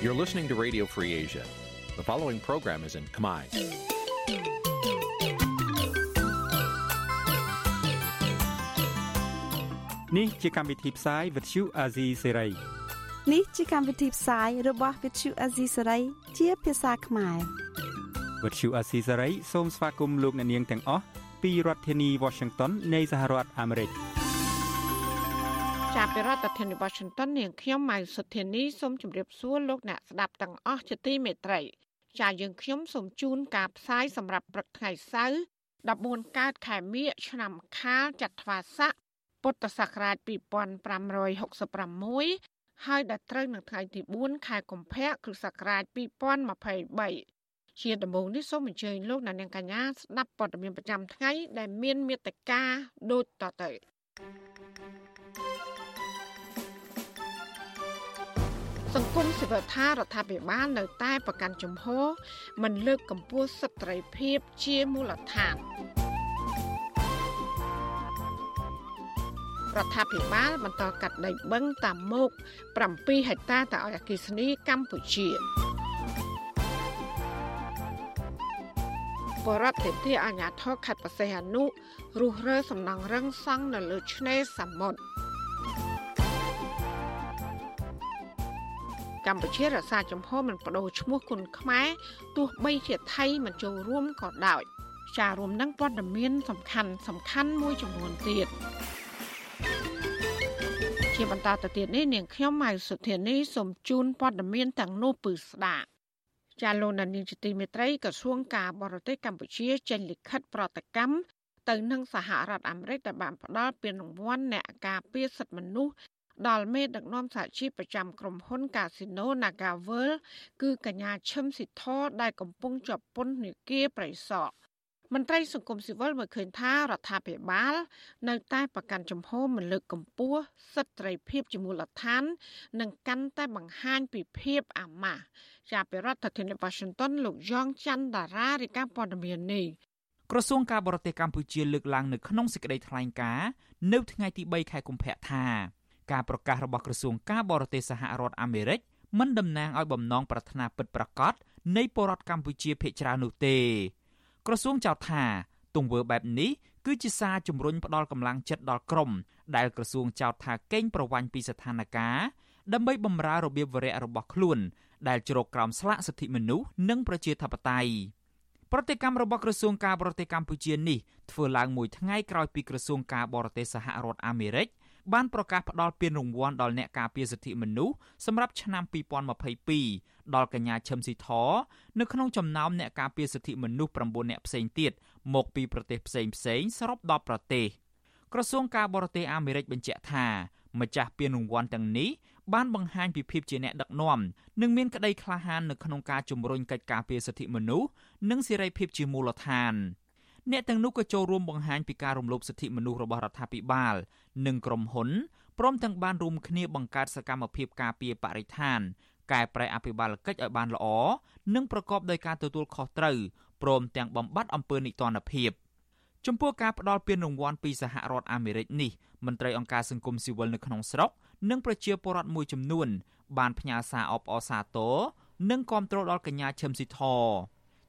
You're listening to Radio Free Asia. The following program is in Khmer. នេះជាកម្មវិធីផ្សាយ Vuthu Azizi Serai នេះជាកម្មវិធីផ្សាយរបស់ Vuthu Azizi Serai ជាភាសាខ្មែរ Vuthu Azizi Serai សូមស្វាគមន៍លោកអ្នកនាងទាំងអស់ពីរដ្ឋធានី Washington នៃសហរដ្ឋអាមេរិក។ ចាប់ពីរដ្ឋធានី Washington នាងខ្ញុំម៉ៅសុធានីសូមជម្រាបសួរលោកអ្នកស្ដាប់ទាំងអស់ជាទីមេត្រី ចាយើងខ្ញុំសូមជូនការផ្សាយសម្រាប់ព្រឹកថ្ងៃសៅរ៍14កើតខែមិញឆ្នាំខាលចត្វាស័កពុទ្ធសករាជ2566ហើយដល់ត្រូវនៅថ្ងៃទី4ខែកុម្ភៈគ្រិស្តសករាជ2023ជាដំបូងនេះសូមអញ្ជើញលោកអ្នកនាងកញ្ញាស្ដាប់ព័ត៌មានប្រចាំថ្ងៃដែលមានមេត្តាដូចតទៅ សង្គមស៊ីវិលថារដ្ឋាភិបាលនៅតែប្រកាន់ជំហរមិនលើកកម្ពស់សិទ្ធិសេរីភាពជាមូលដ្ឋានរដ្ឋាភិបាលបន្តកាត់ដីបឹងតាមមុខ7ហិកតាទៅឲ្យអគិសនីកម្ពុជាបរដ្ឋទេទីអាញាធរខេត្តបរសេះអនុរុះរើសំណង់រឹងសង់នៅលើឆ្នេរសមុទ្រ កម្ពុជារក្សាចំហមិនបដូរឈ្មោះគុណខ្មែរទោះបីជាថៃមិនចូលរួមក៏ដោយចារួមនឹងព័ត៌មានសំខាន់សំខាន់មួយចំនួនទៀតជាបន្តទៅទៀតនេះនាងខ្ញុំម៉ៅសុធានីសូមជូនព័ត៌មានទាំងនោះពឺស្ដាប់ចាលោកនានីជាទីមេត្រីក្រសួងការបរទេសកម្ពុជាចេញលិខិតប្រតិកម្មទៅនឹងសហរដ្ឋអាមេរិកដែលបានផ្ដល់ពានរង្វាន់អ្នកការពារសិទ្ធិមនុស្ស ដល់មេដឹកនាំសហជីពប្រចាំក្រុមហ៊ុន Casino NagaWorld គឺកញ្ញាឈឹមស៊ីធដែលកំពុងជាប់ពន្ធនាគារប្រៃសណមន្ត្រីសង្គមស៊ីវិលមើលឃើញថារដ្ឋាភិបាល នៅតែប្រកាន់ជំហរមិនលើកកម្ពស់សិទ្ធិត្រីភាពជាមូលដ្ឋាន និងកាន់តែបង្ហាញពីភាពអាម៉ាស់ជាប្រធានាធិបតី Washington លោកយ៉ងច័ន្ទតារារាយការណ៍ព័ត៌មាននេះក្រសួងការបរទេសកម្ពុជាលើកឡើងនៅក្នុងសេចក្តីថ្លែងការណ៍នៅថ្ងៃទី3ខែកុម្ភៈថា ការប្រកាសរបស់ក្រសួងការបរទេសសហរដ្ឋអាមេរិកមិនតំណាងឲ្យបំណងប្រាថ្នាពិតប្រាកដនៃពលរដ្ឋកម្ពុជាភាគច្រើននោះទេ ក្រសួងចោទថាទង្វើបែបនេះគឺជាសារជំរុញផ្ដាល់កម្លាំងចិត្តដល់ក្រមដែលក្រសួងចោទថាកេងប្រវ័ញ្ចពីស្ថានភាពដើម្បីបំរើរបៀបវរៈរបស់ខ្លួនដែលជ្រកក្រោមស្លាកសិទ្ធិមនុស្សនិងប្រជាធិបតេយ្យប្រតិកម្មរបស់ក្រសួងការបរទេសកម្ពុជានេះធ្វើឡើងមួយថ្ងៃក្រោយពីក្រសួងការបរទេសសហរដ្ឋអាមេរិក បានប្រកាសផ្តល់ពានរង្វាន់ដល់អ្នកការពារសិទ្ធិមនុស្សសម្រាប់ឆ្នាំ2022ដល់កញ្ញាឈឹមស៊ីធនៅក្នុងចំណោមអ្នកការពារសិទ្ធិមនុស្ស9អ្នកផ្សេងទៀតមកពីប្រទេសផ្សេងផ្សេងសរុប10ប្រទេសក្រសួងការបរទេសអាមេរិកបញ្ជាក់ថាម្ចាស់ពានរង្វាន់ទាំងនេះបានបង្ហាញពីភាពជាអ្នកដឹកនាំនិងមានក្តីក្លាហាននៅក្នុងការជំរុញកិច្ចការពារសិទ្ធិមនុស្សនិងសេរីភាពជាមូលដ្ឋាន។ អ្នកទាំងនោះក៏ចូលរួមបង្ហាញពីការរំលោភសិទ្ធិមនុស្សរបស់រដ្ឋាភិបាល និងក្រុមហ៊ុនព្រមទាំងបានរួមគ្នាបង្កើតសកម្មភាពការពារបរិស្ថានកែប្រែអភិបាលកិច្ចឲ្យបានល្អនិងប្រកបដោយការទទួលខុសត្រូវព្រមទាំងបំបត្តិអំពើនិទានភាពចំពោះការផ្ដល់ពានរង្វាន់ពីសហរដ្ឋអាមេរិកនេះមន្ត្រីអង្គការសង្គមស៊ីវិលនៅក្នុងស្រុកនិងប្រជាពលរដ្ឋមួយចំនួន បានផ្ញើសារអបអរសាទរនិងគាំទ្រដល់កញ្ញាឈឹមស៊ីធ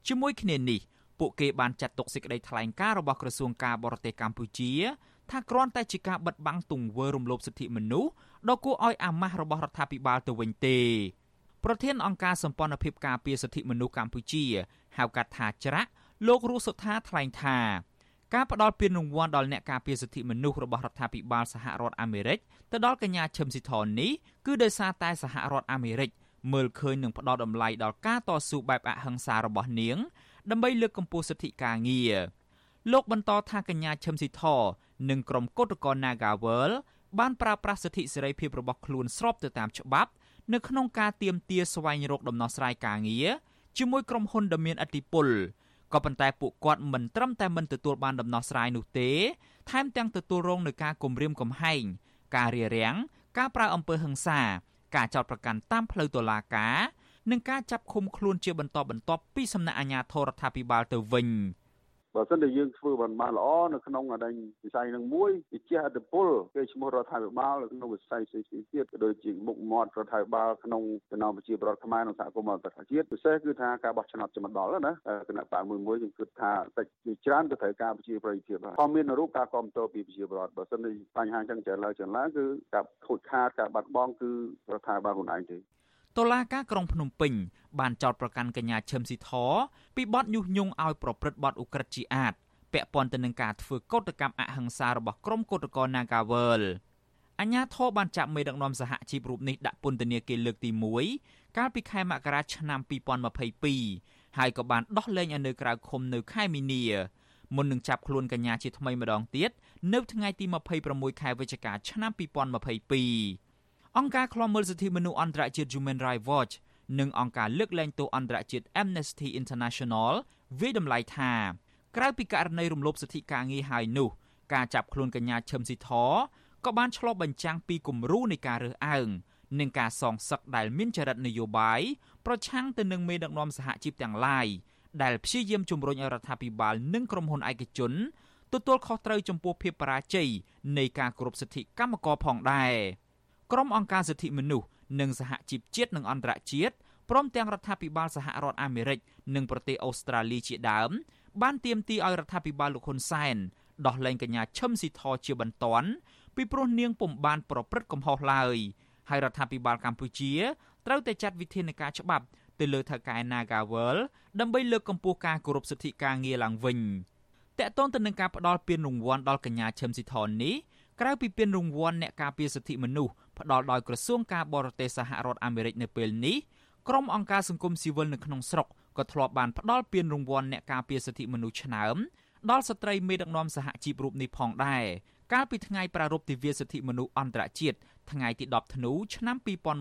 ជាមួយគ្នានេះ ពួកគេបានចាត់ទុកសេចក្តីថ្លែងការណ៍របស់ក្រសួងការបរទេសកម្ពុជាថាគ្រាន់តែជាការបិទបាំងទង្វើរំលោភសិទ្ធិមនុស្សដ៏គួរឲ្យអាម៉ាស់របស់រដ្ឋាភិបាលទៅវិញទេប្រធានអង្គការសម្ព័ន្ធភាពការពារសិទ្ធិមនុស្សកម្ពុជាហៅកាត់ថាច្រាក់លោករស់សុថាថ្លែងថាការផ្ដល់ពានរង្វាន់ដល់អ្នកការពារសិទ្ធិមនុស្សរបស់រដ្ឋាភិបាលសហរដ្ឋអាមេរិកទៅដល់កញ្ញាឈឹមស៊ីថននេះគឺដោយសារតែសហរដ្ឋអាមេរិកមើលឃើញនឹងផ្ដល់តម្លៃដល់ការតស៊ូបែបអហិង្សារបស់នាង ដើម្បីលើកកម្ពស់សិទ្ធិការងារលោកបន្តថាកញ្ញាឈឹមស៊ីធនិងក្រុមកោតក្រ Nagawal បានប្រើប្រាស់សិទ្ធិសេរីភាពរបស់ខ្លួនស្របទៅតាមច្បាប់នៅក្នុងការទៀមទាស្វែងរកដំណោះស្រាយការងារជាមួយក្រុមហ៊ុនដ៏មានឥទ្ធិពលក៏ប៉ុន្តែពួកគាត់មិនត្រឹមតែមិនទទួលបានដំណោះស្រាយនោះទេថែមទាំងទទួលរងនឹងការគំរាមកំហែងការរារាំងការប្រើអំពើហិង្សា ការចោទប្រកាន់តាមផ្លូវតុលាការ និងការចាប់ឃុំខ្លួនជាបន្តបន្ទាប់ពីសំណាក់អាជ្ញាធររដ្ឋាភិបាលទៅវិញបើសិនតែយើងធ្វើបានបានល្អនៅក្នុងអាដែងវិស័យនឹងមួយវាជះឥទ្ធិពលគេឈ្មោះរដ្ឋាភិបាលនៅក្នុងវិស័យផ្សេងៗទៀតក៏ដូចជាមុខមាត់រដ្ឋាភិបាលក្នុងចំណោមប្រជាពលរដ្ឋខ្មែរក្នុងសហគមន៍អន្តរជាតិពិសេសគឺថាការបោះឆ្នោតជាមកដល់ណាគណៈបកមួយមួយយើងគិតថាតិចជាច្រើនទៅត្រូវការប្រជាប្រិយភាពហើយក៏មានរូបការគ្រប់គ្រងពីប្រជាពលរដ្ឋបើសិនជាបញ្ហាចឹងច្រើនឡើងច្រើនឡើងគឺការខូចខាតការបាត់បង់គឺរដ្ឋាភិបាលខ្លួនឯងទេ តុលាការក្រុងភ្នំពេញបានចោទប្រកាន់កញ្ញាឈឹមស៊ីធពីបទញុះញង់ឲ្យប្រព្រឹត្តបទឧក្រិដ្ឋជាអាតពាក់ព័ន្ធទៅនឹងការធ្វើកោតកម្មអហិង្សារបស់ក្រុមកោតក្រ Nagawal អញ្ញាធរបានចាប់មេដឹកនាំសហជីពរូបនេះដាក់ពន្ធនាគារលើកទី1កាលពីខែមករាឆ្នាំ2022ហើយក៏បានដោះលែងឲ្យនៅក្រៅឃុំនៅខែមីនាមុននឹងចាប់ខ្លួនកញ្ញាជាថ្មីម្ដងទៀតនៅថ្ងៃទី26ខែវិច្ឆិកាឆ្នាំ2022 អង្គការឃ្លាំមើលសិទ្ធិមនុស្សអន្តរជាតិ Human Rights Watch និងអង្គការលើកលែងទោសអន្តរជាតិ Amnesty International វាយតម្លៃថាក្រៅពីករណីរំលោភសិទ្ធិការងារហើយនោះ ការចាប់ខ្លួនកញ្ញាឈឹមស៊ីធក៏បានឆ្លុះបញ្ចាំងពីគំរូនៃការរើសអើងនិងការសងសឹកដែលមានចរិតនយោបាយប្រឆាំងទៅនឹងមេដឹកនាំសហជីពទាំងឡាយដែលព្យាយាមជំរុញឲ្យរដ្ឋាភិបាលនិងក្រុមហ៊ុនឯកជនទទួលខុសត្រូវចំពោះភាពបរាជ័យនៃការគោរពសិទ្ធិកម្មករផងដែរ ក្រុមអង្គការសិទ្ធិមនុស្សនិងសហជីពជាតិនិងអន្តរជាតិព្រមទាំងរដ្ឋាភិបាលសហរដ្ឋអាមេរិកនិងប្រទេសអូស្ត្រាលីជាដើម បានទាមទារឲ្យរដ្ឋាភិបាលលោកហ៊ុនសែនដោះលែងកញ្ញាឈឹមស៊ីធជាបន្ទាន់ពីព្រោះនាងពុំបានប្រព្រឹត្តកំហុសឡើយហើយរដ្ឋាភិបាលកម្ពុជាត្រូវតែចាត់វិធានការច្បាប់ទៅលើថៅកែ Nagawal ដើម្បីលើកកម្ពស់ការគោរពសិទ្ធិការងារឡើងវិញតកតងទៅនឹងការផ្ដល់ពានរង្វាន់ដល់កញ្ញាឈឹមស៊ីធននេះ ក្រៅពីពានរង្វាន់អ្នកការពារសិទ្ធិមនុស្សផ្ដល់ដោយក្រសួងការបរទេសសហរដ្ឋអាមេរិកនៅពេលនេះក្រុមអង្គការសង្គមស៊ីវិលនៅក្នុងស្រុកក៏ធ្លាប់បានផ្ដល់ពានរង្វាន់អ្នកការពារសិទ្ធិមនុស្សឆ្នើមដល់ស្ត្រីមេដឹកនាំសហជីពរូបនេះផងដែរកាលពីថ្ងៃប្រារព្ធទិវាសិទ្ធិមនុស្សអន្តរជាតិថ្ងៃទី10ធ្នូឆ្នាំ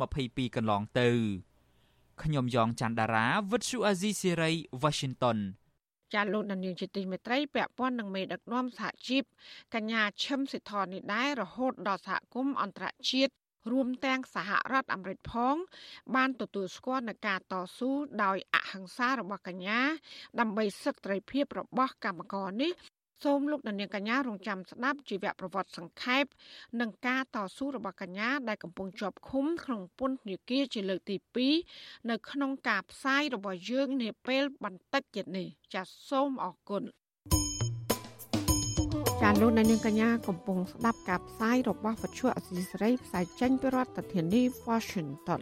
2022កន្លងទៅខ្ញុំយ៉ងច័ន្ទដារាវិទ្យុអាស៊ីសេរី Washington ចាលោកនាងជាទីមេត្រីពាក់ព័ន្ធនឹងមេដឹកនាំសហជីពកញ្ញាឈឹមសិទ្ធនេះដែររហូតដល់សហគមន៍អន្តរជាតិរួមទាំងសហរដ្ឋអាមេរិកផង បានទទួលស្គាល់នឹងការតស៊ូដោយអហិង្សារបស់កញ្ញា ដើម្បីសិទ្ធិត្រីភាពរបស់កម្មករនេះ សូមលោកនាងកញ្ញារងចាំស្ដាប់ជីវប្រវត្តិសង្ខេបនិងការតស៊ូរបស់កញ្ញាដែលកំពុងជាប់ឃុំក្នុងពន្ធនាគារជាលើកទី2នៅក្នុងការផ្សាយរបស់យើងនាពេលបន្តិចទៀតនេះចាសសូមអរគុណចាលោកនាងកញ្ញាកំពុងស្ដាប់ការផ្សាយរបស់វិទ្យុអសីសេរីផ្សាយចេញពីរដ្ឋធានី Washington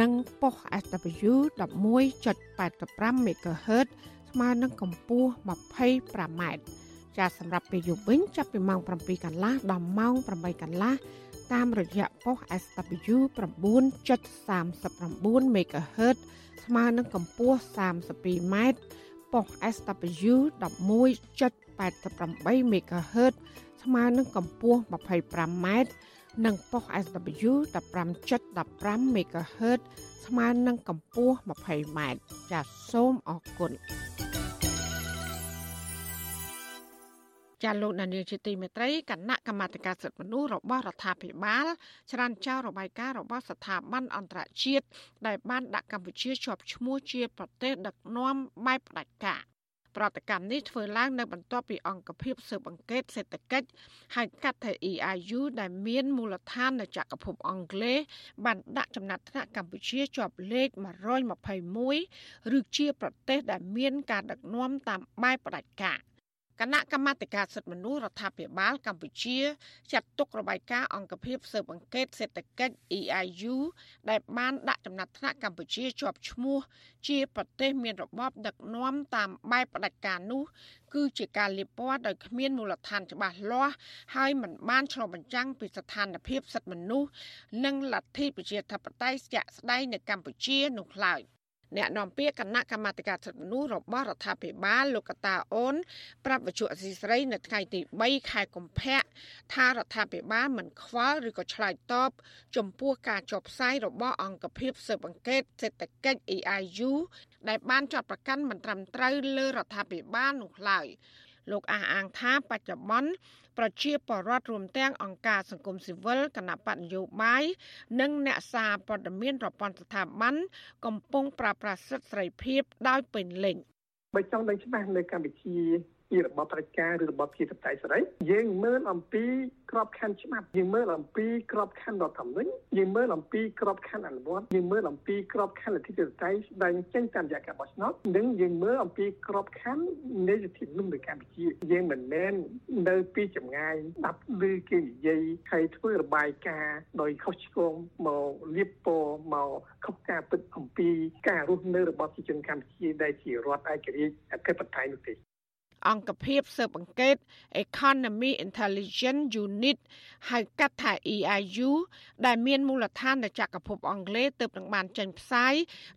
និងប៉ុស SW 11.85 MHz ស្មើនឹងកម្ពស់25ម៉ែត្រចាសសម្រាប់ពេលយប់វិញចាប់ពីម៉ោង7កន្លះដល់ម៉ោង8កន្លះតាមរយៈប៉ុស SW 9.39 MHz ស្មើនឹងកម្ពស់32ម៉ែត្រប៉ុស SW 11.88 MHz ស្មើនឹងកម្ពស់25ម៉ែត្រ និងប៉ុស SW 15.15 MHz ស្មើនឹងកម្ពស់ 20ម៉ែត្រចាសសូមអរគុណចាលោកនានីជាទីមេត្រីគណៈកម្មាធិការសិទ្ធិមនុស្សរបស់រដ្ឋាភិបាលច្រានចោលរបាយការណ៍របស់ស្ថាប័នអន្តរជាតិដែលបានដាក់កម្ពុជាជាប់ឈ្មោះជាប្រទេសដឹកនាំបែបផ្ដាច់ការ ប្រតិកម្មនេះធ្វើឡើងនៅបន្ទាប់ពីអង្គភាពស៊ើបអង្កេតសេដ្ឋកិច្ចហៅកាត់ថា EIU ដែលមានមូលដ្ឋាននៅចក្រភពអង់គ្លេសបានដាក់ចំណាត់ថ្នាក់កម្ពុជាជាប់លេខ121ឬជាប្រទេសដែលមានការដឹកនាំតាមបែបផ្ដាច់ការ គណៈកម្មាធិការសិទ្ធិមនុស្សរដ្ឋាភិបាលកម្ពុជាចាត់ទុករបាយការណ៍អង្គភាពស៊ើបអង្កេតសេដ្ឋកិច្ច EIU ដែលបានដាក់ចំណាត់ថ្នាក់កម្ពុជាជាប់ឈ្មោះ ជាប្រទេសមានរបបដឹកនាំតាមបែបផ្ដាច់ការនោះ គឺជាការលៀបពណ៌ដោយគ្មានមូលដ្ឋានច្បាស់លាស់ហើយមិនបានឆ្លុះបញ្ចាំងពីស្ថានភាពសិទ្ធិមនុស្សនិងលទ្ធិប្រជាធិបតេយ្យជាក់ស្ដែងនៅកម្ពុជានោះឡើយ អ្នកនាំពាក្យគណៈកម្មាធិការសិទ្ធិមនុស្សរបស់រដ្ឋាភិបាលលោកកតាអូន ប្រាប់វិទ្យុអសីស្រីនៅថ្ងៃទី3ខែកុម្ភៈថារដ្ឋាភិបាលមិនខ្វល់ឬក៏ឆ្លើយតបចំពោះការចុះផ្សាយរបស់អង្គភាពស៊ើបអង្កេតសេដ្ឋកិច្ច EIU ដែលបានចាត់ប្រកាន់មិនត្រឹមត្រូវលើរដ្ឋាភិបាលនោះឡើយ លោកអះអាងថាបច្ចុប្បន្នប្រជាពលរដ្ឋរួមទាំងអង្គការសង្គមស៊ីវិលគណៈបកនយោបាយនិងអ្នកសារព័ត៌មានប្រព័ន្ធស្ថាប័នកំពុងប្រើប្រាស់សិទ្ធិសេរីភាពដោយពេញលេញបើចង់ដឹងច្បាស់នៅកម្ពុជា ជារបបប្រជាការឬរបបជាតបតៃសេរីយើងមើលអំពីក្របខ័ណ្ឌច្បាប់យើងមើលអំពីក្របខ័ណ្ឌរដ្ឋធម្មនុញ្ញយើងមើលអំពីក្របខ័ណ្ឌអនុវត្តយើងមើលអំពីក្របខ័ណ្ឌលទ្ធិប្រជាធិបតេយ្យស្ដែងចេញតាមរយៈការបោះឆ្នោតនិងយើងមើលអំពីក្របខ័ណ្ឌនៃសិទ្ធិមនុស្សនៅកម្ពុជាយើងមិនមែននៅពីចម្ងាយដាប់ឮគេនិយាយហើយធ្វើរបាយការណ៍ដោយខុសឆ្គងមកលៀបពណ៌មកខុសការពិតអំពីការរស់នៅរបស់ប្រជាជនកម្ពុជាដែលជារដ្ឋឯករាជ្យអធិបតេយ្យនោះទេ អង្គភាពស៊ើបអង្កេត Economy Intelligence Unit ហៅកាត់ថា EIU ដែលមានមូលដ្ឋាននៅចក្រភពអង់គ្លេសទើបនឹងបានចេញផ្សាយ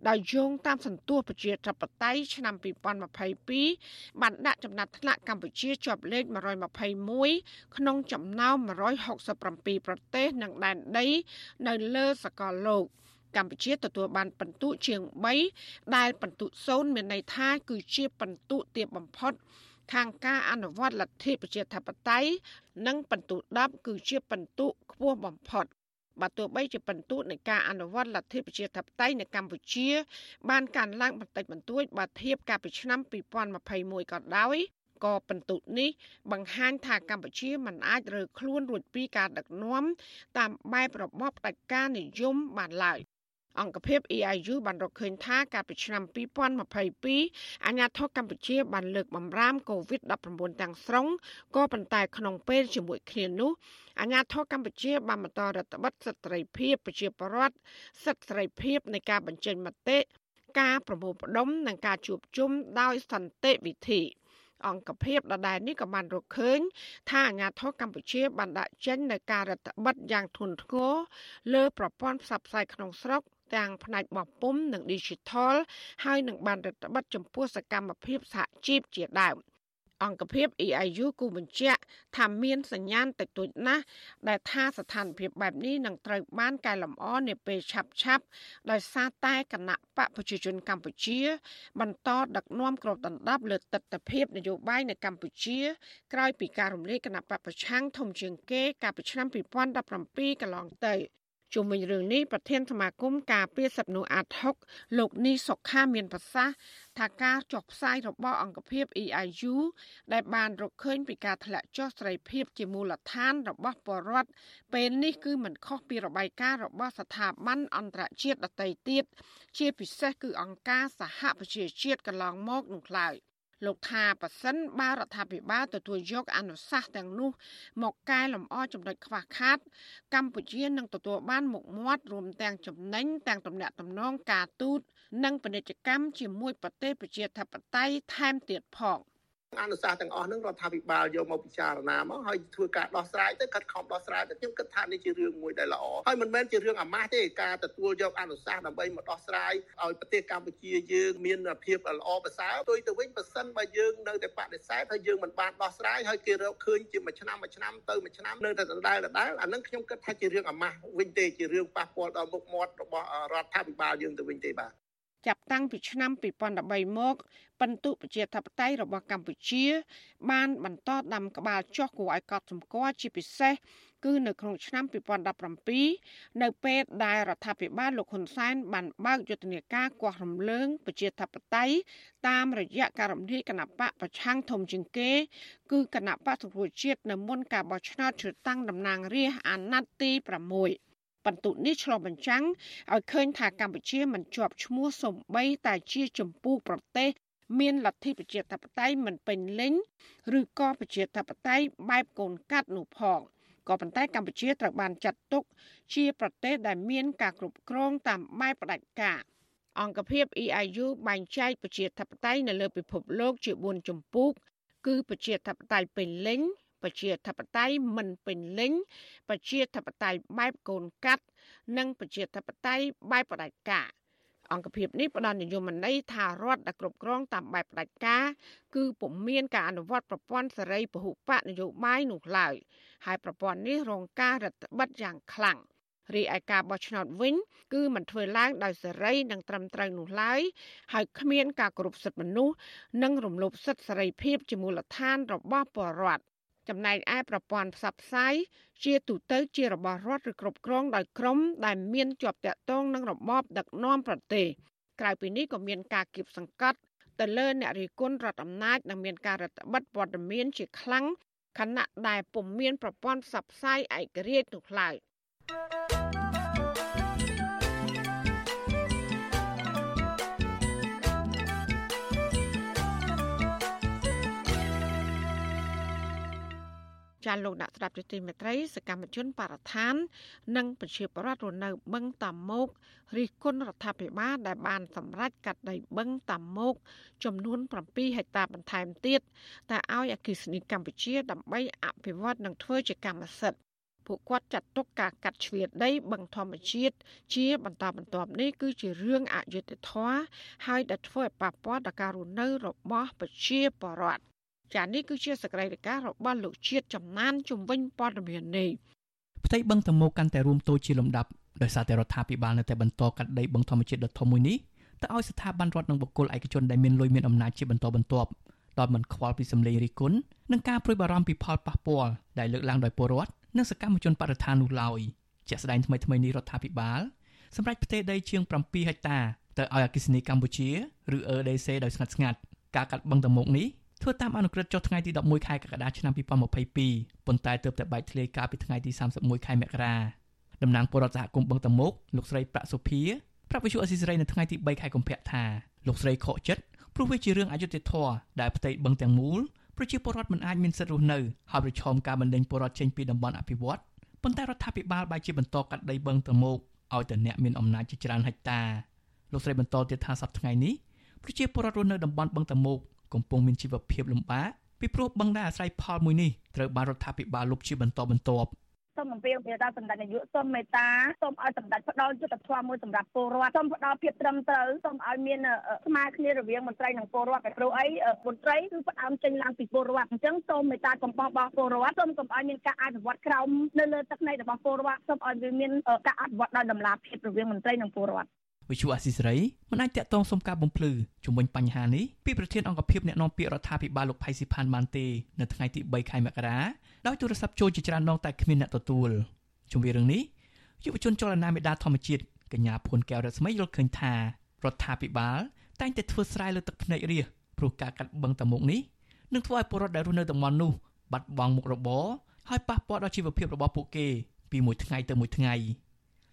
ដោយយោងតាមសន្ទុះប្រជាធិបតេយ្យឆ្នាំ2022បានដាក់ចំណាត់ថ្នាក់កម្ពុជាជាប់លេខ121ក្នុងចំណោម167ប្រទេសនិងដែនដី នៅលើសកលលោកកម្ពុជាទទួលបានពិន្ទុជាង3ដែលពិន្ទុ0មានន័យថាគឺជាពិន្ទុទាបបំផុត ខាងការអនុវត្តលទ្ធិប្រជាធិបតេយ្យនិងពិន្ទុ10គឺជាពិន្ទុខ្ពស់បំផុតបើទោះបីជាពិន្ទុនៃការអនុវត្តលទ្ធិប្រជាធិបតេយ្យនៅកម្ពុជា បានកើនឡើងបន្តិចបន្តួចបើធៀបកាលពីឆ្នាំ2021ក៏ដោយក៏ពិន្ទុនេះបង្ហាញថាកម្ពុជាមិនអាចរើខ្លួនរួចពីការដឹកនាំតាមបែបរបបផ្ដាច់ការនិយមបានឡើយ អង្គភាព EIU បានរកឃើញថាកាលពីឆ្នាំ2022អាញាធរកម្ពុជាបានលើកបំរាម COVID-19 ទាំងស្រុងក៏ប៉ុន្តែក្នុងពេលជាមួយគ្នានោះអាញាធរកម្ពុជាបានបន្តរដ្ឋបတ်សិទ្ធិសេរីភាពប្រជាពលរដ្ឋសិទ្ធិសេរីភាពនៃការបញ្ចេញមតិការប្រមូលផ្ដុំនិងការជួបជុំដោយសន្តិវិធីអង្គភាពដដែលនេះក៏បានរកឃើញ ថាអាញាធរកម្ពុជាបានដាក់ចេញនូវការរដ្ឋបတ်យ៉ាងធ្ងន់ធ្ងរលើប្រព័ន្ធផ្សព្វផ្សាយក្នុងស្រុក ទាំងផ្នែកបោះពុំនិង Digital ហើយនឹងបានរដ្ឋបတ်ចំពោះសកម្មភាពសហជីពជាដើមអង្គភាព EIU គូបញ្ជាក់ថាមានសញ្ញាណតិចតួចណាស់ដែលថាស្ថានភាពបែបនេះនឹងត្រូវបានកែលម្អនាពេលឆាប់ឆាប់ដោយសារតែគណៈបកប្រជាជនកម្ពុជា បន្តដឹកនាំក្របដណ្ដប់លើទស្សនវិជ្ជានយោបាយនៅកម្ពុជា ក្រោយពីការរំលាយគណៈបកប្រឆាំងធំជាងគេកាលពីឆ្នាំ2017កន្លងទៅ ជុំវិញរឿងនេះប្រធានសមាគមការពារសិទ្ធិមនុស្សអាត់ហុកលោកនីសុខាមានប្រសាសន៍ថាការចុះផ្សាយរបស់អង្គភាព EIU ដែលបានរកឃើញពីការធ្លាក់ចុះសេរីភាពជាមូលដ្ឋានរបស់ពលរដ្ឋពេលនេះគឺមិនខុសពីរបាយការណ៍របស់ស្ថាប័នអន្តរជាតិដទៃទៀតជាពិសេសគឺអង្គការសហប្រជាជាតិកន្លងមកនោះឡើយ។ លោកថាប៉ះសិនបើរដ្ឋាភិបាលទទួលយកអនុសាសន៍ទាំងនោះមកកែលម្អចំណុចខ្វះខាត កម្ពុជានឹងទទួលបានមុខមាត់រួមទាំងចំណេញទាំងទំនាក់ទំនងការទូតនិងពាណិជ្ជកម្មជាមួយប្រទេសប្រជាធិបតេយ្យថែមទៀតផង អនុសាសន៍ទាំងអស់ហ្នឹងរដ្ឋាភិបាលយកមកពិចារណាមកហើយធ្វើការដោះស្រាយទៅខិតខំដោះស្រាយទៅខ្ញុំគិតថានេះជារឿងមួយដែលល្អហើយមិនមែនជារឿងអាម៉ាស់ទេការទទួលយកអនុសាសន៍ដើម្បីមកដោះស្រាយឲ្យប្រទេសកម្ពុជាយើងមានភាពល្អប្រសើរទុយទៅវិញប៉ះសិនបើយើងនៅតែបដិសេធហើយយើងមិនបានដោះស្រាយហើយគេរកឃើញជាមួយឆ្នាំមួយឆ្នាំទៅមួយឆ្នាំនៅតែដដែលដដែលអានឹងខ្ញុំគិតថាជារឿងអាម៉ាស់វិញទេជារឿងប៉ះពាល់ដល់មុខមាត់របស់រដ្ឋាភិបាលយើងទៅវិញទេបាទចាប់តាំងពីឆ្នាំ2013មក ពិន្ទុប្រជាធិបតេយ្យរបស់កម្ពុជា បានបន្តដាំក្បាលចុះគួរឲ្យកត់សម្គាល់ជាពិសេសគឺនៅក្នុងឆ្នាំ2017នៅពេលដែលរដ្ឋាភិបាលលោកហ៊ុនសែនបានបើកយុទ្ធនាការគាស់រំលើងប្រជាធិបតេយ្យតាមរយៈការរំលាយគណៈបកប្រឆាំងធំជាងគេ គឺគណៈបកសង្គ្រោះជាតិនៅមុនការបោះឆ្នោតជ្រើសតាំងតំណាងរាស្ត្រអាណត្តិទី6បន្ទុនេះឆ្លុះបញ្ចាំងឲ្យឃើញថាកម្ពុជាមិនជាប់ឈ្មោះសំបីតែជាចម្ពោះប្រទេស មានលទ្ធិប្រជាធិបតេយ្យមិនពេញលេញឬក៏ប្រជាធិបតេយ្យបែបកូនកាត់នោះផងក៏ប៉ុន្តែកម្ពុជាត្រូវបានចាត់ទុកជាប្រទេសដែលមានការគ្រប់គ្រងតាមបែបផ្ដាច់ការអង្គភាព EIU បែងចែកប្រជាធិបតេយ្យនៅលើពិភពលោកជា4ចម្ពោះគឺប្រជាធិបតេយ្យពេញលេញប្រជាធិបតេយ្យមិនពេញលេញប្រជាធិបតេយ្យបែបកូនកាត់ និងប្រជាធិបតេយ្យបែបផ្ដាច់ការ អង្គភាពនេះផ្ដល់និយមន័យថារដ្ឋដែលគ្រប់គ្រងតាមបែបផ្ដាច់ការគឺពុំមានការអនុវត្តប្រព័ន្ធសេរីពហុបកនយោបាយនោះឡើយហើយប្រព័ន្ធនេះរងការរឹតបន្តឹងយ៉ាងខ្លាំងរីឯការបោះឆ្នោតវិញគឺមិនធ្វើឡើងដោយសេរីនិងត្រឹមត្រូវនោះឡើយហើយគ្មានការគោរពសិទ្ធិមនុស្សនិងរំលោភសិទ្ធិសេរីភាពជាមូលដ្ឋានរបស់ពលរដ្ឋ ចំណែកឯប្រព័ន្ធផ្សព្វផ្សាយជាទូទៅជារបស់រដ្ឋឬគ្រប់គ្រងដោយក្រុមដែលមានជាប់តាក់ទងនឹងរបបដឹកនាំប្រទេសក្រៅពីនេះក៏មានការគៀបសង្កត់ទៅលើអ្នករិះគន់រដ្ឋអំណាចនិងមានការរដ្ឋបិទព័ត៌មានជាខ្លាំងខណៈដែលពុំមានប្រព័ន្ធផ្សព្វផ្សាយឯករាជ្យនោះឡើយ។ ចាលោកដាក់ស្ដាប់ជទីមេត្រីសកម្មជនបរិស្ថាន និងប្រជាពលរដ្ឋរស់នៅបឹងតាមុករិះគន់រដ្ឋាភិបាលដែលបានសម្រេចកាត់ដីបឹងតាមុកចំនួន7ហិកតាបន្ថែមទៀតតែឲ្យអគិសនីកម្ពុជាដើម្បីអភិវឌ្ឍនិងធ្វើជាកម្មសិទ្ធិពួកគាត់ចាត់ទុកការកាត់ជ្រៀតដីបឹងធម្មជាតិជាបន្តបន្ទាប់នេះគឺជារឿងអយុត្តិធម៌ហើយដែលធ្វើឲ្យប៉ះពាល់ដល់ការរស់នៅរបស់ប្រជាពលរដ្ឋ ចានេះគឺជាសកម្មភាពរបស់លោកជាតិចំណានជំវិញព័ត៌មាននេះផ្ទៃបឹងតមោកាន់តែរួមតូចជាលំដាប់ដោយសារតែរដ្ឋាភិបាលនៅតែបន្តកាត់ដីបឹងធម្មជាតិដ៏ធំមួយនេះទៅឲ្យស្ថាប័នរដ្ឋនិងបុគ្គលឯកជនដែលមានលុយមានអំណាចជាបន្តបន្ទាប់ដោយមិនខ្វល់ពីសម្លេងរិះគន់និងការព្រួយបារម្ភពីផលប៉ះពាល់ដែលលើកឡើងដោយពលរដ្ឋនិងសកម្មជនបរិស្ថាននោះឡើយជាក់ស្ដែងថ្មីថ្មីនេះរដ្ឋាភិបាលសម្រាប់ផ្ទៃដីជាង7ហិកតាទៅឲ្យអគិសនីកម្ពុជាឬ EDC ដោយស្ងាត់ស្ងាត់ការកាត់បឹងតមោកនេះ ធ្វើតាមអនុក្រឹត្យចុះថ្ងៃទី11ខែកក្កដាឆ្នាំ2022ប៉ុន្តែទើបតែបែកធ្លាយកាលពីថ្ងៃទី31ខែមករាតំណាងពលរដ្ឋសហគមន៍បឹងតមុកលោកស្រីប្រាក់សុភាប្រាប់វិទ្យុអស៊ីសេរីនៅថ្ងៃទី3ខែកុម្ភៈថាលោកស្រីខកចិត្តព្រោះវាជារឿងអយុត្តិធម៌ដែលផ្ទៃបឹងទាំងមូលប្រជាពលរដ្ឋមិនអាចមានសិទ្ធិរស់នៅហើយប្រឈមការបណ្តេញពលរដ្ឋចេញពីតំបន់អភិវឌ្ឍប៉ុន្តែរដ្ឋាភិបាលបែរជាបន្តកាត់ដីបឹងតមុកឲ្យតែអ្នកមានអំណាចជាច្រើនហិកតាលោកស្រីបន្តទៀតថាសប្តាហ៍ថ្ងៃនេះប្រជាពលរដ្ឋរស់នៅតំបន់បឹងតមុក កំពុងមានជីវភាពលំបាកពីព្រោះបឹងដែលអាស្រ័យផលមួយនេះត្រូវបានរដ្ឋាភិបាលលុបជាបន្តបន្ទាប់សូមអំពាវនាវដល់សម្ដេចនាយកសូមមេត្តាសូមឲ្យសម្ដេចផ្ដល់យុទ្ធធម៌មួយសម្រាប់ពលរដ្ឋសូមផ្ដល់ភាពត្រឹមត្រូវសូមឲ្យមានស្មារគ្នារវាងមន្ត្រីនិងពលរដ្ឋពីព្រោះអីមន្ត្រីគឺផ្ដើមចេញឡើងពីពលរដ្ឋអញ្ចឹងសូមមេត្តាកំប៉ោះបោះពលរដ្ឋសូមកុំឲ្យមានការអនុវត្តក្រោមនៅលើទឹកនៃរបស់ពលរដ្ឋសូមឲ្យវាមានការអនុវត្តដោយតម្លាភាពរវាងមន្ត្រីនិងពលរដ្ឋ វិទ្យុអស៊ីសេរីមិនអាចតាក់ទងសុំការបំភ្លឺជំវិញបញ្ហានេះពីប្រធានអង្គភិបអ្នកនាំពាក្យរដ្ឋាភិបាលលោកផៃស៊ីផានបានទេនៅថ្ងៃទី3ខែមករាដោយទូរស័ព្ទចូលជាច្រើនដងតែគ្មានអ្នកទទួលជំវិញរឿងនេះយុវជនចលនាមេដាធម្មជាតិកញ្ញាភួនកែវរស្មីយល់ឃើញថារដ្ឋាភិបាលតែងតែធ្វើស្រែលើទឹកភ្នែករាជព្រោះការកាត់បឹងតមុកនេះនឹងធ្វើឲ្យពលរដ្ឋដែលរស់នៅតំបន់នោះបាត់បង់មុខរបរហើយប៉ះពាល់ដល់ជីវភាពរបស់ពួកគេពីមួយថ្ងៃទៅមួយថ្ងៃ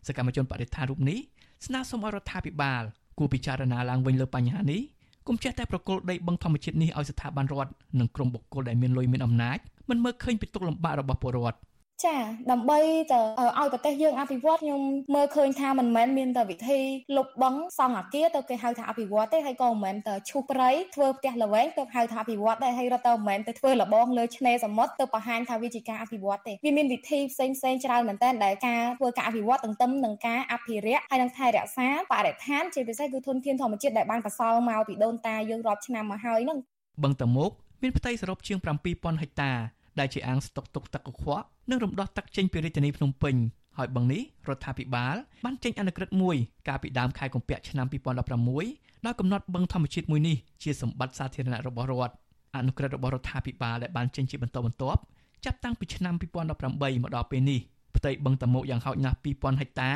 សកម្មជនបរិស្ថានរូបនេះ ស្នើសុំឲ្យរដ្ឋាភិបាលគួរពិចារណាឡើងវិញលើបញ្ហានេះគុំចេះតែប្រគល់ដីបឹងធម្មជាតិនេះឲ្យស្ថាប័នរដ្ឋនិងក្រុមបុគ្គលដែលមានលុយមានអំណាចមិនមើលឃើញពីទុកលំបាករបស់ពលរដ្ឋ ចាដើម្បីទៅឲ្យប្រទេសយើងអភិវឌ្ឍខ្ញុំមើលឃើញថាមិនមែនមានតែវិធីលុបបង្សង់អាគារទៅគេហៅថាអភិវឌ្ឍទេហើយក៏មិនមែនតែឈូសព្រៃធ្វើផ្ទះល្វែងទៅហៅថាអភិវឌ្ឍទេហើយរត់ទៅមិនមែនទៅធ្វើលបងលើឆ្នេរសមុទ្រទៅបង្ហាញថាវាជាការអភិវឌ្ឍទេវាមានវិធីផ្សេងផ្សេងច្រើនមែនទែនដែលការធ្វើការអភិវឌ្ឍទន្ទឹមនឹងការអភិរក្សហើយនឹងថែរក្សាបរិស្ថានជាពិសេសគឺធនធានធម្មជាតិដែលបានបន្សល់មកពីដូនតាយើងរាប់ឆ្នាំមកហើយហ្នឹងបឹងតមុកមានផ្ទៃសរុបជាង7000ហិកតាដែលជាអាងស្តុកទុកទឹកកខ្វក់ និងរំដោះទឹកចេញពីរាជធានីភ្នំពេញហើយបឹងនេះរដ្ឋាភិបាលបានចេញអនុក្រឹត្យមួយកាលពីដើមខែកុម្ភៈឆ្នាំ2016ដោយកំណត់បឹងធម្មជាតិមួយនេះជាសម្បត្តិសាធារណៈរបស់រដ្ឋអនុក្រឹត្យរបស់រដ្ឋាភិបាលដែលបានចេញជាបន្តបន្ទាប់ចាប់តាំងពីឆ្នាំ2018មកដល់ពេលនេះផ្ទៃបឹងតមោកយ៉ាងហោចណាស់2000ហិកតា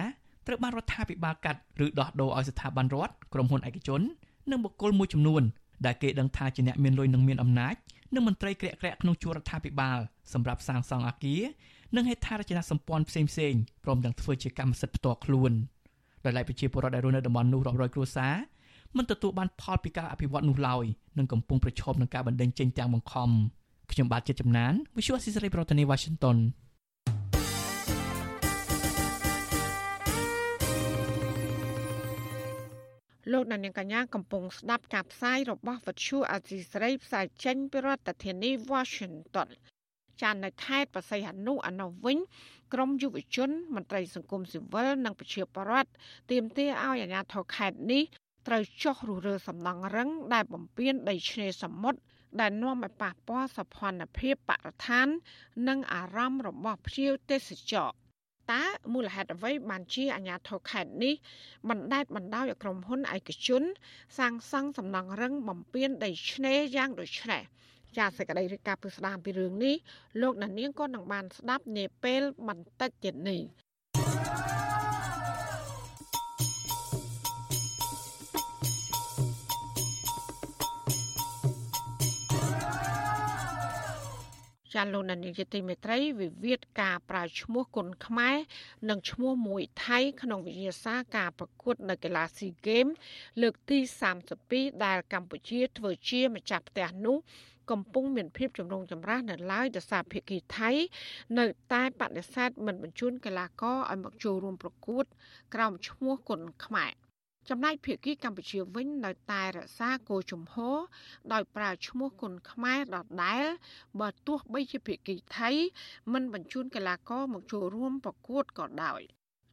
ត្រូវបានរដ្ឋាភិបាលកាត់ឬដោះដូរឲ្យស្ថាប័នរដ្ឋក្រុមហ៊ុនឯកជននិងបុគ្គលមួយចំនួនដែលគេដឹងថាជាអ្នកមានលុយនិងមានអំណាច និងមន្ត្រីក្រាក់ក្រាក់ក្នុងជួររដ្ឋាភិបាលសម្រាប់សាងសង់អគារនិងហេដ្ឋារចនាសម្ព័ន្ធផ្សេងផ្សេងព្រមទាំងធ្វើជាកម្មសិទ្ធិផ្ទាល់ខ្លួនដោយឡែកប្រជាពលរដ្ឋដែលរស់នៅតំបន់នោះរាប់រយគ្រួសារមិនទទួលបានផលពីការអភិវឌ្ឍនោះឡើយនិងកំពុងប្រឈមនឹងការបណ្តេញចេញទាំងបង្ខំខ្ញុំបាទជាចំណាន Visual Assisray ប្រធានាទី Washington លោកដានៀងកញ្ញាកំពុងស្ដាប់ការផ្សាយរបស់វិទ្យុអាស៊ីសេរីផ្សាយចេញពីរដ្ឋធានី Washington ចាននៅខេត្តបរសៃហនុអនុវិញក្រមយុវជន មន្ត្រីសង្គមស៊ីវិលនិងប្រជាពលរដ្ឋទាមទារឲ្យអាជ្ញាធរខេត្តនេះត្រូវចុះរុះរើសំណង់រឹង ដែលបំពេញដីឆ្នេរសមុទ្រដែលនាំឲ្យប៉ះពាល់សោភ័ណភាពបរិស្ថាន និងអារម្មណ៍របស់ភ្ញៀវទេសចរ តើមូលហេតុអ្វីបានជាអាជ្ញាធរខេត្តនេះបណ្ដេតបណ្ដោយឲ្យក្រុមហ៊ុនឯកជន សាងសង់សំណង់រឹងបំពេញដីឆ្នេរយ៉ាងដូចនេះចាសសេចក្តីរាយការណ៍ពីស្ដាមពីរឿងនេះលោកដានៀងក៏នឹងបានស្ដាប់នាពេលបន្តិចទៀតនេះ ចាលោកនាយកទីមេត្រីវិវាទការប្រើឈ្មោះគុណខ្មែរនិងឈ្មោះមួយថៃ ក្នុងវិញ្ញាសាការប្រកួតនៅកីឡាស៊ីហ្គេមលើកទី32ដែលកម្ពុជាធ្វើជាម្ចាស់ផ្ទះនោះកំពុងមានភាពចម្រូងចម្រាសនៅឡើយដោយសារភាគីថៃ នៅតែបដិសេធមិនបញ្ជូនកីឡាករឲ្យមកចូលរួមប្រកួត ក្រោមឈ្មោះគុណខ្មែរ ចំណែកភាគីកម្ពុជាវិញនៅតែរក្សាគោលជំហរដោយប្រើឈ្មោះគុណខ្មែរដដែលបើទោះបីជាភាគីថៃមិនបញ្ជូនកីឡាករមកចូលរួមប្រកួតក៏ដោយ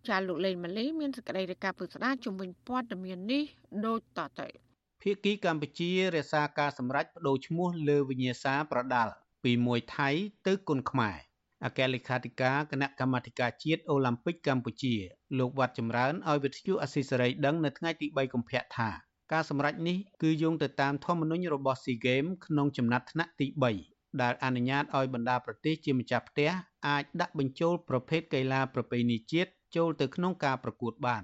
ចាលោកលេងម៉ាលីមានសេចក្តីរាយការណ៍ពុស្ដាជំវិញព័ត៌មាននេះដូចតទៅភាគីកម្ពុជារក្សាការសម្រេចបដូរឈ្មោះលើវិញ្ញាសាប្រដាល់ពីមួយថៃទៅគុណខ្មែរ អគ្គលេខាធិការគណៈកម្មាធិការជាតិអូឡ িম্প ិកកម្ពុជាលោកវត្តចម្រើនឲ្យវិទ្យុអស៊ីសេរីដឹងនៅថ្ងៃទី3កុម្ភៈថាការសម្រេចនេះគឺយោងទៅតាមធម្មនុញ្ញរបស់ SEA Games ក្នុងចំណាត់ថ្នាក់ទី3ដែលអនុញ្ញាតឲ្យបណ្ដាប្រទេសជាម្ចាស់ផ្ទះអាចដាក់បញ្ចូលប្រភេទកីឡាប្រពៃណីជាតិចូលទៅក្នុងការប្រកួតបាន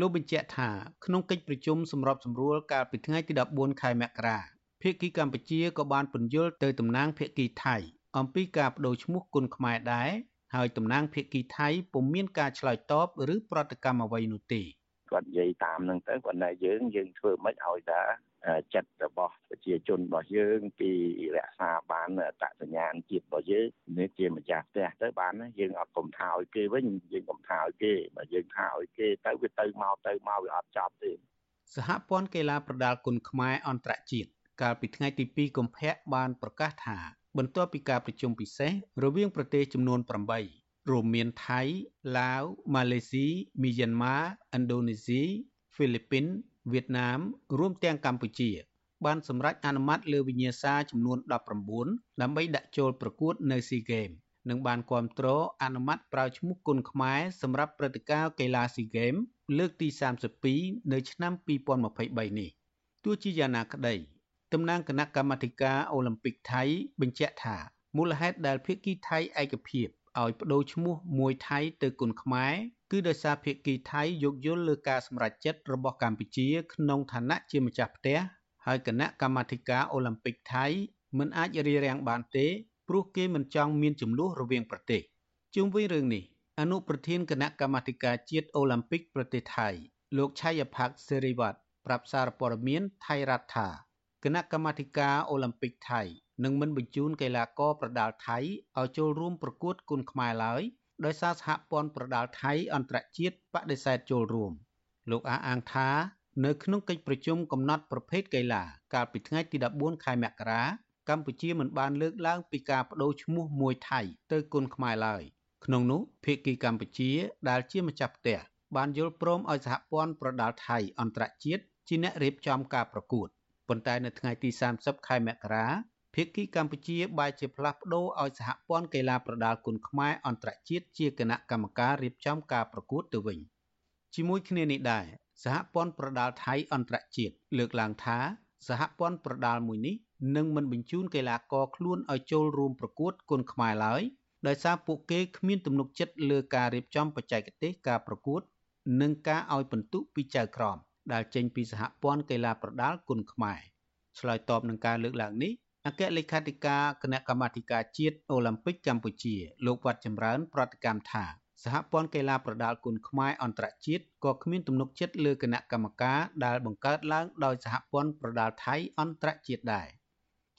លោកបញ្ជាក់ថាក្នុងកិច្ចប្រជុំសម្របសម្រួលកាលពីថ្ងៃទី14ខែមករាភាគីកម្ពុជាក៏បានពន្យល់ទៅតំណាងភាគីថៃ អំពីការបដូរឈ្មោះគុណខ្មែរដែរហើយតំណាងភាគីថៃពុំមានការឆ្លើយតបឬប្រតិកម្មអ្វីនោះទេគាត់និយាយតាមនឹងទៅគាត់ថាយើងយើងធ្វើមិនឲ្យថាចិត្តរបស់ប្រជាជនរបស់យើងពីរក្សាបានតសញ្ញាណជាតិរបស់យើងនេះជាម្ចាស់ផ្ទះទៅបានយើងអត់កុំថាឲ្យគេវិញយើងកុំថាឲ្យគេបើយើងថាឲ្យគេទៅវាទៅមកទៅមកវាអត់ចប់ទេសហព័ន្ធកីឡាប្រដាល់គុណខ្មែរអន្តរជាតិកាលពីថ្ងៃទី2កុម្ភៈបានប្រកាសថា បន្ទាប់ពីការប្រជុំពិសេសរវាងប្រទេសចំនួន8រួមមានថៃឡាវម៉ាឡេស៊ីមីយ៉ាន់ម៉ាឥណ្ឌូនេស៊ីហ្វីលីពីនវៀតណាមរួមទាំងកម្ពុជា បានសម្រេចអនុម័តលើវិញ្ញាសាចំនួន19ដើម្បីដាក់ចូលប្រកួតនៅស៊ីហ្គេមនិងបានគ្រប់គ្រងអនុម័តប្រើឈ្មោះគុនខ្មែរសម្រាប់ព្រឹត្តិការណ៍កីឡាស៊ីហ្គេមលើកទី32នៅឆ្នាំ2023នេះទោះជាយ៉ាងណាក្តី តំណាងគណៈកម្មាធិការអូឡ িম ពិកថៃបញ្ជាក់ថាមូលហេតុដែលភាគីថៃឯកភាពឲ្យបដូរឈ្មោះមួយថៃទៅគុនខ្មែរគឺដោយសារភាគីថៃយោគយល់លើការសម្រេចចិត្តរបស់កម្ពុជាក្នុងឋានៈជាម្ចាស់ផ្ទះហើយគណៈកម្មាធិការអូឡ িম ពិកថៃមិនអាចរារាំងបានទេព្រោះគេមិនចង់មានចំនួនរវាងប្រទេសជុំវិញរឿងនេះអនុប្រធានគណៈកម្មាធិការជាតិអូឡ িম ពិកប្រទេសថៃលោកឆៃផាក់សេរីវ៉ាត់ប្រាប់សារព័ត៌មានថៃរដ្ឋថា គណៈកម្មាធិការអូឡ িম্প ិកថៃនឹងមិនបញ្ជូនកីឡាករប្រដាល់ថៃឲ្យចូលរួមប្រកួតគុនខ្មែរឡើយដោយសារសហព័ន្ធប្រដាល់ថៃអន្តរជាតិបដិសេធចូលរួមលោកអះអាងថានៅក្នុងកិច្ចប្រជុំកំណត់ប្រភេទកីឡាកាលពីថ្ងៃទី14ខែមករាកម្ពុជាមិនបានលើកឡើងពីការបដូរឈ្មោះមួយថៃទៅគុនខ្មែរឡើយក្នុងនោះភាគីកម្ពុជាដែលជាម្ចាស់ផ្ទះបានយល់ព្រមឲ្យសហព័ន្ធប្រដាល់ថៃអន្តរជាតិជាអ្នករៀបចំការប្រកួត ប៉ុន្តែនៅថ្ងៃទី30ខែមករាភាគីកម្ពុជាបែរជាផ្លាស់ប្ដូរឲ្យសហព័ន្ធកីឡាប្រដាល់គុនខ្មែរអន្តរជាតិជាគណៈកម្មការរៀបចំការប្រកួតទៅវិញជាមួយគ្នានេះដែរសហព័ន្ធប្រដាល់ថៃអន្តរជាតិលើកឡើងថាសហព័ន្ធប្រដាល់មួយនេះនឹងមិនបញ្ជូនកីឡាករខ្លួនឲ្យចូលរួមប្រកួតគុនខ្មែរឡើយដោយសារពួកគេគ្មានទំនុកចិត្តលើការរៀបចំបច្ចេកទេសការប្រកួត និងការឲ្យបន្ទុកពីចៅក្រម ដែលចេញពីសហព័ន្ធកីឡាប្រដាល់គុនខ្មែរឆ្លើយតបនឹងការលើកឡើងនេះអគ្គលេខាធិការគណៈកម្មាធិការជាតិអូឡ িম্প ិកកម្ពុជា លោកវត្តចម្រើន ប្រតិកម្មថាសហព័ន្ធកីឡាប្រដាល់គុនខ្មែរអន្តរជាតិក៏គ្មានទំនុកចិត្តលើគណៈកម្មការដែលបង្កើតឡើងដោយសហព័ន្ធប្រដាល់ថៃអន្តរជាតិដែរ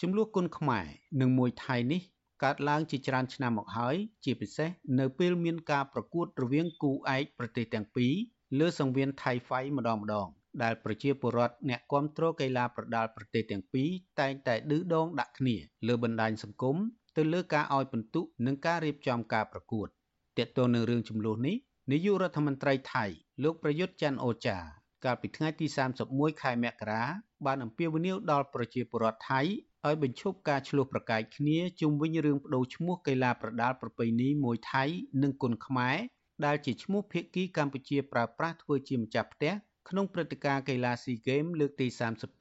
ចំនួនគុនខ្មែរនិងមួយថៃនេះកើតឡើងជាច្រើនឆ្នាំមកហើយ ជាពិសេសនៅពេលមានការប្រកួតរវាងគូឯកប្រទេសទាំងពីរលើសង្វៀនថៃហ្វៃម្ដងម្ដង ដែលប្រជាពលរដ្ឋអ្នកគាំទ្រកីឡាប្រដាល់ប្រទេសទាំងពីរតែងតែឌឺដងដាក់គ្នាលើបណ្ដាញសង្គមទៅលើការឲ្យពិន្ទុនិងការរៀបចំការប្រកួតទាក់ទងនឹងរឿងចំនួននេះនាយករដ្ឋមន្ត្រីថៃលោកប្រយុទ្ធច័ន្ទអូចា កាលពីថ្ងៃទី31ខែមករាបានអំពាវនាវដល់ប្រជាពលរដ្ឋថៃឲ្យបញ្ឈប់ការឈ្លោះប្រកែកគ្នាជុំវិញរឿងបដូរឈ្មោះកីឡាប្រដាល់ប្រពៃណីមួយថៃនិងគុនខ្មែរដែលជាឈ្មោះភាគីកម្ពុជាប្រើប្រាស់ធ្វើជាម្ចាស់ផ្ទះ ក្នុងព្រឹត្តិការណ៍កីឡាស៊ីហ្គេមលើកទី